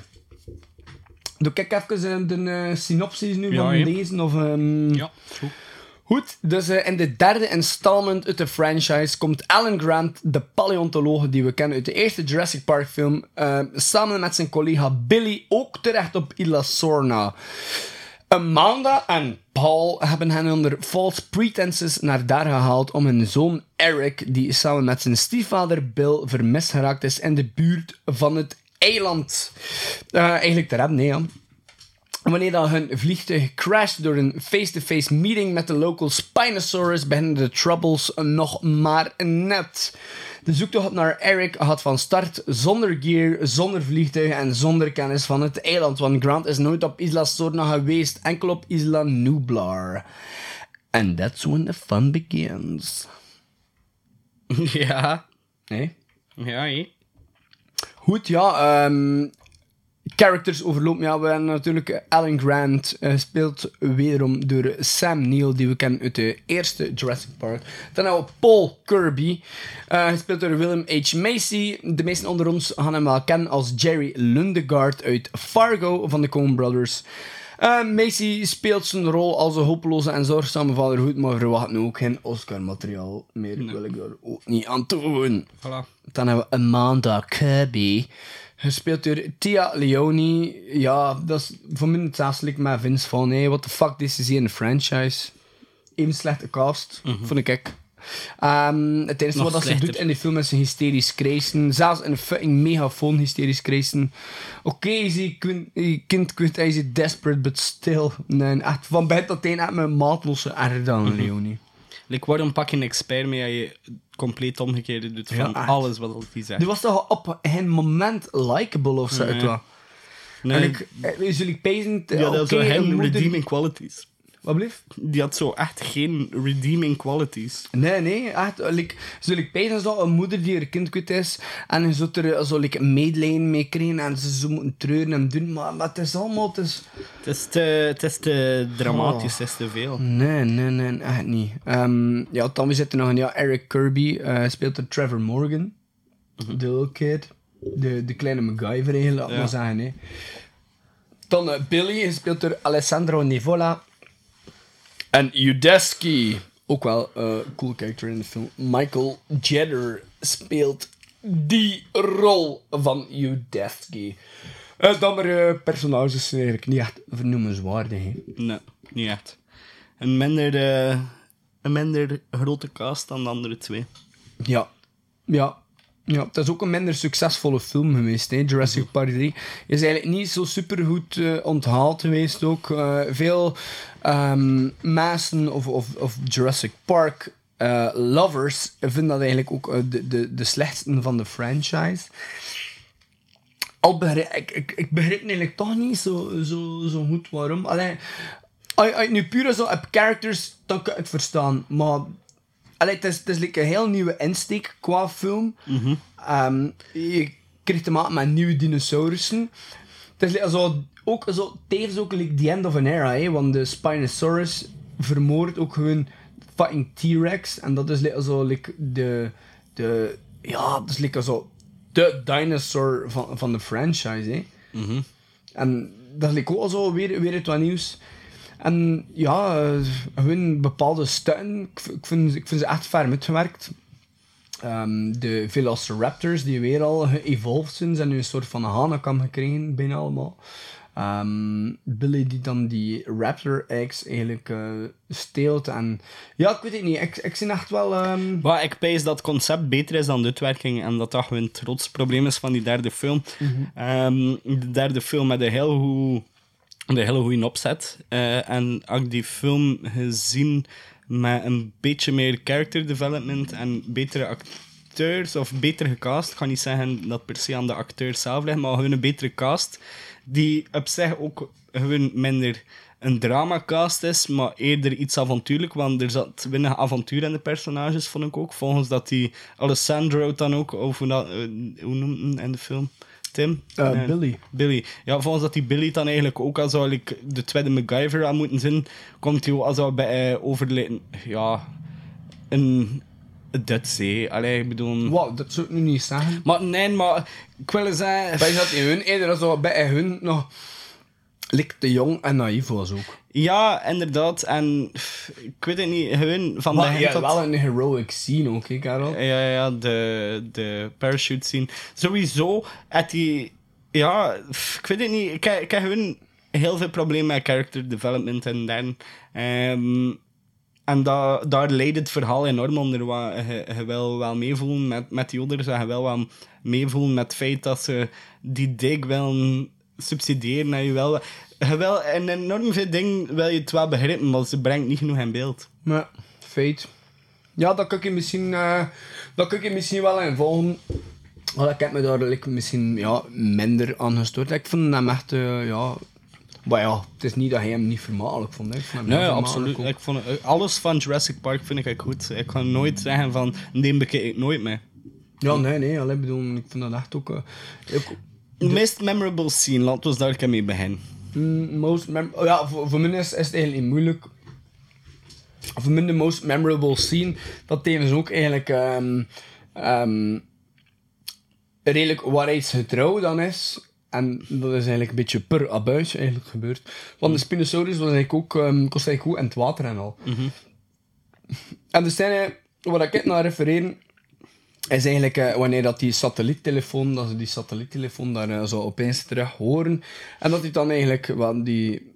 Doe ik even een, een, een synopsis nu ja, van ja. deze? Of, um... Ja, goed. Goed, dus eh, in de derde installment uit de franchise komt Alan Grant, de paleontoloog die we kennen uit de eerste Jurassic Park film, eh, samen met zijn collega Billy ook terecht op Isla Sorna. Amanda en Paul hebben hen onder false pretenses naar daar gehaald om hun zoon Eric, die samen met zijn stiefvader Bill vermist geraakt is in de buurt van het eiland, eh, eigenlijk te redden, nee, ja. Wanneer dan hun vliegtuig crasht door een face-to-face meeting met de local Spinosaurus, beginnen de troubles nog maar net. De zoektocht naar Eric gaat van start zonder gear, zonder vliegtuig en zonder kennis van het eiland, want Grant is nooit op Isla Sorna geweest, enkel op Isla Nublar. And that's when the fun begins. Ja. Nee? Ja. Goed, ja. ehm, characters overlopen. Ja, we hebben natuurlijk Alan Grant, eh, gespeeld wederom door Sam Neill, die we kennen uit de eerste Jurassic Park. Dan hebben we Paul Kirby, eh, gespeeld door Willem H. Macy. De meesten onder ons gaan hem wel kennen als Jerry Lundegaard uit Fargo van de Coen Brothers. Eh, Macy speelt zijn rol als een hopeloze en zorgzame vader goed, maar verwacht nu ook geen Oscar-materiaal meer. Wil ik daar ook niet aan doen. Voilà. Dan hebben we Amanda Kirby. Gespeeld door Tia Leone. Ja, dat is voor mij hetzelfde met Vince van. Hey, what the fuck, this is hier een franchise. Even slechte cast, vond ik. Ehm, het enige wat ze doet in die film is een hysterisch krijsen. Zelfs een fucking megafoon hysterisch krijsen. Oké, is die kind, kwijt, hij is desperate, but still. Nee, echt, van begin tot eind echt mijn maatlosse erger dan Leone. Like, waarom pak je een expert mee als je compleet omgekeerde doet van Ja, alles wat hij zegt? Die was toch op een moment likable of zo. Nee. Nee. En ik, eh, zul ik pezen... Die zo een geen moeder- redeeming qualities. Wat blieft? Die had zo echt geen redeeming qualities. Nee, nee, echt. eh, Like, zul ik pezen dat een moeder die haar kind kwijt is en je zult er eh, zo like, medelijden mee krijgen en ze zo moeten treuren en doen, maar, maar het is allemaal... Het is... Het is te, het is te dramatisch, het is te veel. Nee, nee, nee, echt niet. Ehm, ja, dan we zitten nog een ja, Eric Kirby, eh, speelt er Trevor Morgan, de little kid, de, de kleine MacGyver eigenlijk, laat Ja. maar zeggen. Hè. Dan Billy, gespeeld door Alessandro Nivola. En Udesky, ook wel een cool character in de film. Michael Jedder speelt die rol van Udesky. Eh, dan maar eh, personages zijn eigenlijk niet echt vernoemenswaardig. hè. Nee, niet echt. Een minder, eh, een minder grote cast dan de andere twee. Ja. Ja. Ja, het is ook een minder succesvolle film geweest. Hè. Jurassic Park 3 is eigenlijk niet zo supergoed eh onthaald geweest ook. Eh, veel mensen of, of, of Jurassic Park eh, lovers vinden dat eigenlijk ook de, de, de slechtste van de franchise. Al begrijp, ik, ik, ik begrijp eigenlijk toch niet zo, zo, zo goed waarom. Alleen, als je- als je nu puur zo op characters, dan kan ik het verstaan. Maar Allee, het is, het is like een heel nieuwe insteek qua film. Ehm, je krijgt te maken met nieuwe dinosaurussen. Het is like zo, ook zo, tevens ook like the end of an era, hè, want de Spinosaurus vermoordt ook gewoon fucking T-Rex. En dat is like zo like de, de, ja, dat is like zo de dinosaur van, van de franchise, hè. En dat is like ook al zo weer, weer het wat nieuws. En ja, gewoon bepaalde stukken, ik, vind, ik vind ze echt ver uitgewerkt. Ehm, de Velociraptors, die weer al geëvolved zijn, zijn nu een soort van hanekam gekregen, bijna allemaal. Ehm, Billy die dan die Raptor eggs eigenlijk eh, steelt. En ja, ik weet het niet. Ik, ik zie echt wel... ehm, Maar ik pijs dat het concept beter is dan de uitwerking en dat dat gewoon het grootste probleem is van die derde film. Ehm, de derde film met een heel goed een hele goede opzet. Eh, en ik die film gezien met een beetje meer character development en betere acteurs, of beter gecast, ik ga niet zeggen dat per se aan de acteur zelf ligt, maar gewoon een betere cast, die op zich ook gewoon minder een dramacast is, maar eerder iets avontuurlijk, want er zat weinig avontuur in de personages, vond ik ook. Volgens dat die Alessandro dan ook, of hoe, eh, hoe noemt hem in de film? Tim? Eh, Nee. Billy. Billy. Ja, volgens dat die Billy dan eigenlijk ook als like, de tweede MacGyver aan moeten zijn, komt hij ook als al bij uh. Ja, een zee. Allee, ik bedoel. Wat, dat zou ik nu niet zeggen. Maar nee, maar ik wil zeggen. Wij dat in hun eerder zo bij hun nog. Lik te jong en naïef was ook. Ja, inderdaad. En pff, ik weet het niet, gewoon van Maar de ja, wel een heroic scene ook, hè, Karel? Ja, ja, de, de parachute scene. Sowieso, had die... Ja, pff, ik weet het niet. Ik, heb- ik heb gewoon heel veel problemen met character development en dan... ehm, en da, daar leidt het verhaal enorm onder. Wat, je, je wil wel meevoelen met, met die ouders. En je wil wel meevoelen met het feit dat ze die dik willen subsidiëren. En je wil... Je wil en enorm veel dingen wil je het wel begrijpen, maar ze brengt niet genoeg in beeld. Maar, feit. Ja, dat kan ik je misschien, eh, dat kan ik je misschien wel in volgen. Maar ik heb me daar like, misschien ja, minder aan gestoord. Ik vond hem echt, eh, ja... Maar ja, het is niet dat hij hem niet vermakelijk vond. Ik vond Nee, absoluut. ook. Ik vond, het- alles van Jurassic Park vind ik goed. Ik ga nooit zeggen van, die bekijk ik nooit meer. Ja, nee, nee. Allee, bedoel, ik vind dat echt ook... eh, ook De meest memorable scene, laten we daar mee beginnen. Mm, most mem- oh ja, voor, voor mij is, is het eigenlijk niet moeilijk. Voor mij de most memorable scene, dat tevens ook eigenlijk ehm, ehm, redelijk waar hij getrouw dan is. En dat is eigenlijk een beetje per abuis eigenlijk gebeurd. Want de Spinosaurus was eigenlijk ook, ehm kost eigenlijk ook in het water en al. En de scène waar ik naar refereer, is eigenlijk eh, wanneer dat die satelliettelefoon, dat ze die satelliettelefoon daar eh, zo opeens terug horen. En dat hij dan eigenlijk wel die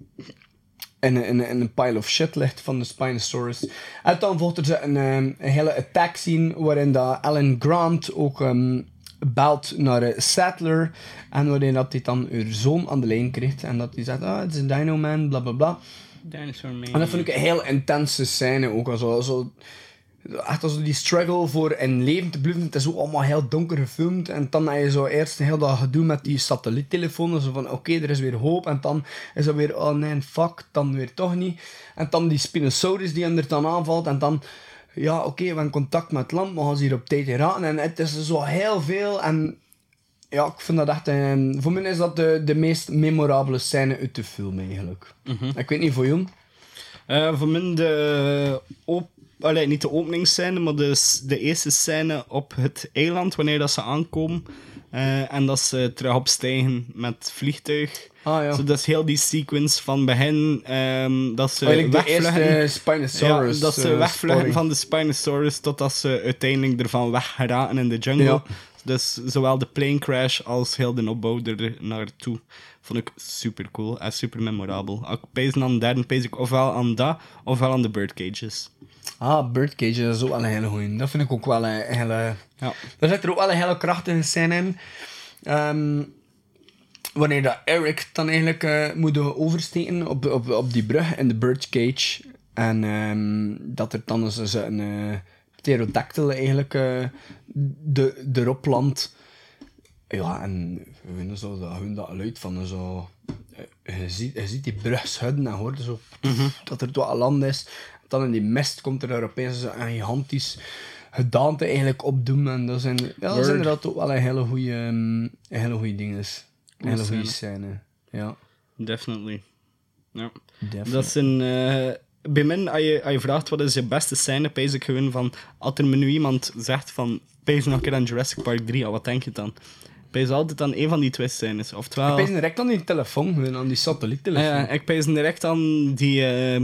in, een- in, in een pile of shit ligt van de Spinosaurus. En dan volgt er een, eh, een hele attack scene waarin dat Alan Grant ook ehm, belt naar Sattler. En waarin dat hij dan haar zoon aan de lijn krijgt. En dat hij zegt, ah, het is een Dino Man, bla bla bla. Dinosaur Man. En dat vond ik een heel intense scène ook. Zo, zo, echt als die struggle voor in leven te blijven. Het is ook allemaal heel donker gefilmd. En dan heb je zo eerst een heel dat gedoe met die satelliettelefoon. Zo van, oké, er is weer hoop. En dan is het weer, oh nee, fuck, dan weer toch niet. En dan die Spinosaurus die hem er dan aanvalt. En dan, ja, oké, we hebben contact met het land. Maar gaan ze hier op tijd raken. En het is zo heel veel. En ja, ik vind dat echt... een- voor mij is dat de, de meest memorabele scène uit de film eigenlijk. Ik weet niet voor jou. Eh, voor mij de... Op, allee, niet de openingsscène, maar de, de eerste scène op het eiland, wanneer dat ze aankomen. eh, en dat ze terug opstijgen met vliegtuig. Ah, ja. Zo, dat is heel die sequence van begin, ehm, dat ze wegvluchten. Spinosaurus, Ja, dat ze eh, wegvluchten van de Spinosaurus totdat ze uiteindelijk ervan weggeraken in de jungle. Ja. Dus zowel de plane crash als heel de opbouw er naartoe vond ik super cool en super memorabel. Ik pees aan de derde, pees ik ofwel aan dat, ofwel aan de birdcages. Ah, Birdcage, dat is ook wel een hele goeie. Dat vind ik ook wel een hele... Ja. Daar zit er ook wel een hele krachtige scène in. Ehm, wanneer dat Eric dan eigenlijk eh, moet oversteken op, op, op die brug in de Birdcage. En ehm, dat er dan eens eens een eh pterodactyl eigenlijk eh, de, erop landt. Ja, en hun zo, dat, hun dat luid van zo... Je ziet, je ziet die brug schudden en hoort zo dat er toch land is. Dan in die mist komt er daar opeens een gigantisch gedaante eigenlijk opdoen. En dat zijn, ja, dat Word. is inderdaad ook wel een hele goede, een hele goede ding. is. Een hele goede scène. Ja. Definitely. Ja. Definitely. Dat is een... eh, bij mij, als je, als je vraagt wat is je beste scène, pees ik gewoon van... Als er me nu iemand zegt van... Pees nog een keer aan Jurassic Park 3, al wat denk je dan? Pees altijd aan een van die twee scènes. Oftewel... Ik ben direct aan die telefoon, aan die satelliettelefoon. Ja, ik pees direct aan die... eh,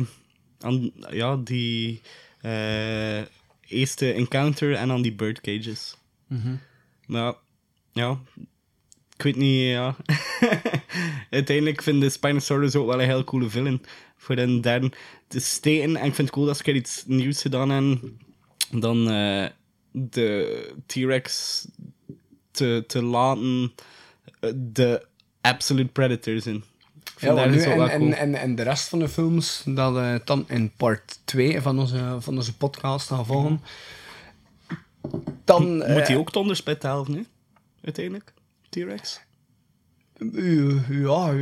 aan, ja, die... eh, eerste encounter en aan die birdcages. Mhm. Maar ja, ik weet niet, ja. Uiteindelijk vind de Spinosaurus ook wel een heel coole villain. Voor een derde te steken. En ik vind het cool dat ze iets nieuws gedaan hebben. Dan eh, de T-Rex te, te laten eh, de absolute predators in. Ik Ja, vind want dat nu, en, wel en, cool. en, en de rest van de films, dat eh, dan in part 2 van onze, van onze podcast gaan volgen. Dan... Moet eh, hij ook het onderspit helpen, nu? Uiteindelijk? T-Rex? Ja,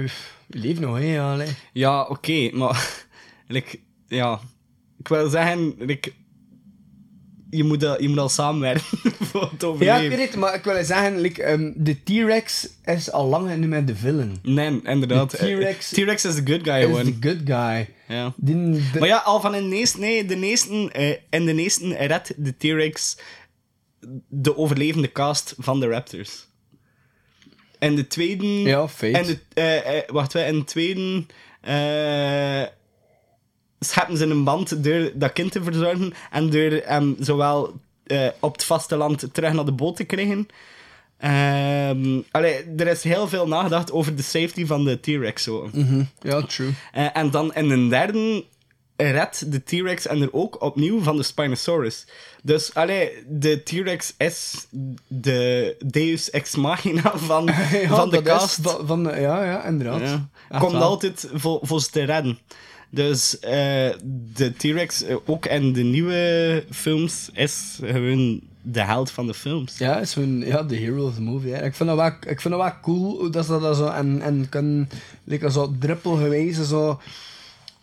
leeft nog, hè. Ja, allee. Ja, oké, maar... like, ja... Ik wil zeggen... Like, je moet, al- je moet al samenwerken voor het Ja, overleven. ik weet het, maar ik wil zeggen, like, ehm, de T-Rex is al lang niet meer de villain. Nee, inderdaad. De T-Rex Eh, T-Rex is de good guy is gewoon. the good guy. Ja. Die, de- Maar ja, al van in de eerste, nee, de eerste, eh, in de eerste redt de T-Rex de overlevende cast van de Raptors. En de tweede... Ja, feit. En de, wacht, wij, in de tweede... scheppen ze een band door dat kind te verzorgen en door hem zowel eh, op het vasteland terug naar de boot te krijgen. Ehm allee, er is heel veel nagedacht over de safety van de T-Rex. zo. Mhm, Ja, true. Eh, en dan in een derde redt de T-Rex en er ook opnieuw van de Spinosaurus. Dus allee, de T-Rex is de Deus Ex Machina van, Ja, van de cast. van, ja, ja, inderdaad. Ja. Komt wel. altijd voor, voor ze te redden. Dus eh, de T-Rex, eh, ook in de nieuwe films, is gewoon de held van de films. Ja, is gewoon ja, de hero of the movie. Hè. Ik vind dat wel, ik vind dat wel cool dat ze dat zo en, en kan like, zo druppelgewijs zo.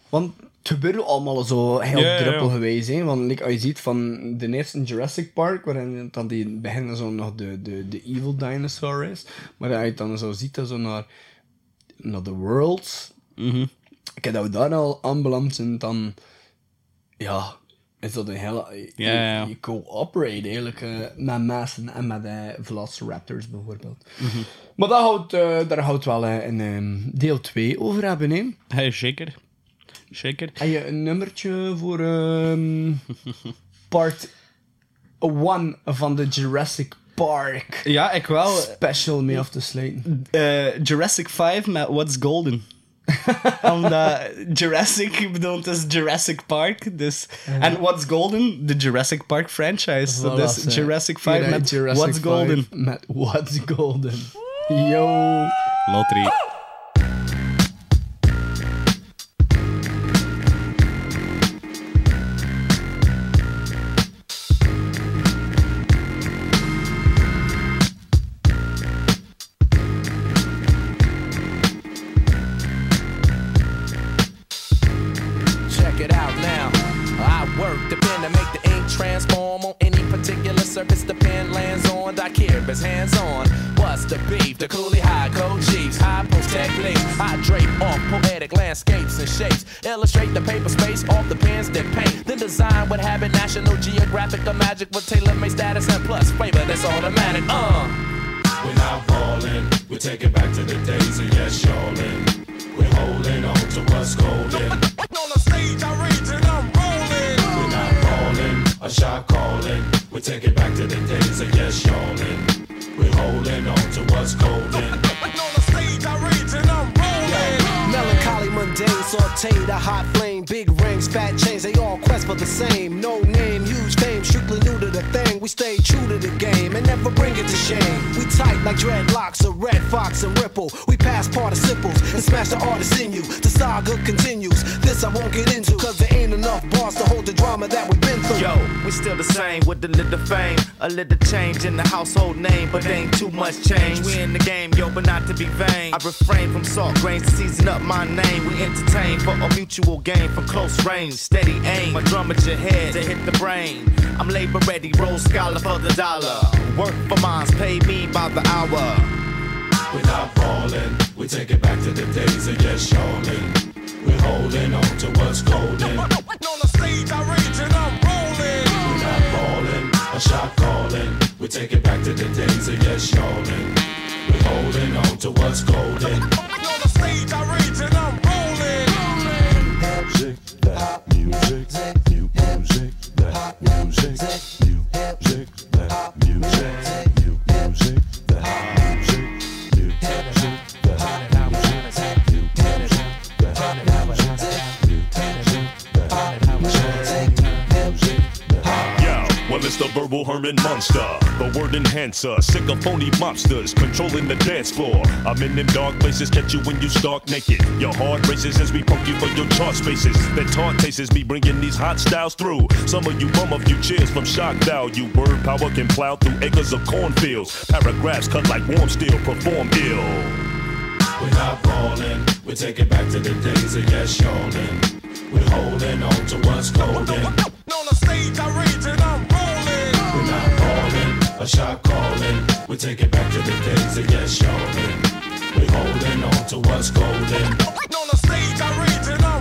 Want het gebeurde allemaal zo heel ja. druppelgewijs. Hè. Want like, als je ziet van de eerste Jurassic Park, waarin dan die beginnen zo nog de, de, de evil dinosaur is. Maar als je dan zo ziet dat zo naar, naar de worlds. Mhm. Ik heb dat we daar al aanbeland zijn, dan ja, is dat een hele. Je, Ja, ja, cooperate eigenlijk eh, met mensen en met eh Velociraptors bijvoorbeeld. Mhm. Maar dat houdt, eh, daar houdt wel in ehm, deel 2 over hebben. Hè. Hey, zeker. Zeker. Heb je een nummertje voor ehm, part 1 van de Jurassic Park Ja, ik wel. special mee af te sluiten? Jurassic 5 met What's Golden. Omdat Jurassic bedoeld is Jurassic Park. Dus, En uh-huh. What's Golden? De Jurassic Park franchise. Voilà, dus ze. Jurassic 5 met Jurassic What's 5 Golden. Met What's Golden. Yo. Lottery. Landscapes and shapes. Illustrate the paper space off the pens that paint. Then design what habit National Geographic or magic with tailor made status and plus flavor that's automatic. Uh. We're not ballin', we take it back mundane, a hot flame, big rings, fat chains, they all quest for the same. No We stay true to the game and never bring it to shame. We tight like dreadlocks, a red fox and ripple. We pass participles and smash the artist in you. The saga continues. This I won't get into, cause there ain't enough bars to hold the drama that we've been through. Yo, we still the same with a little fame, a little change in the household name, but ain't too much change. We in the game, yo, but not to be vain. I refrain from salt grains to season up my name. We entertain for a mutual gain from close range, steady aim. My drum at your head to hit the brain. I'm labor ready, roll scholar for the dollar. Work for mines, pay me by the hour. We're not ballin', we take it back to the days of yes, y'allin'. We're holding on to what's golden. On the stage, I rage and I'm rolling. We're not ballin', a shot callin'. We take it back to the days of yes, y'allin'. We're holding on to what's golden. On the stage, I rage and I'm rolling. Music, that music, new music, that music, music, that music, music, verbal Herman Monster, the word enhancer, sick of phony mobsters controlling the dance floor. I'm in them dark places, catch you when you stark naked. Your heart races as we poke you for your chart spaces. That taunt tastes me bringing these hot styles through. Some of you bum a few cheers from shock value. Word power can plow through acres of cornfields. Paragraphs cut like warm steel, perform ill. We're not ballin', we take it back to the days of yes, y'allin'. We're holding on to what's golden. On the stage, I rage and I'm rolling a shot calling. We take it back to the days of yes, y'all. We holding on to what's golden. On the stage, I rage and I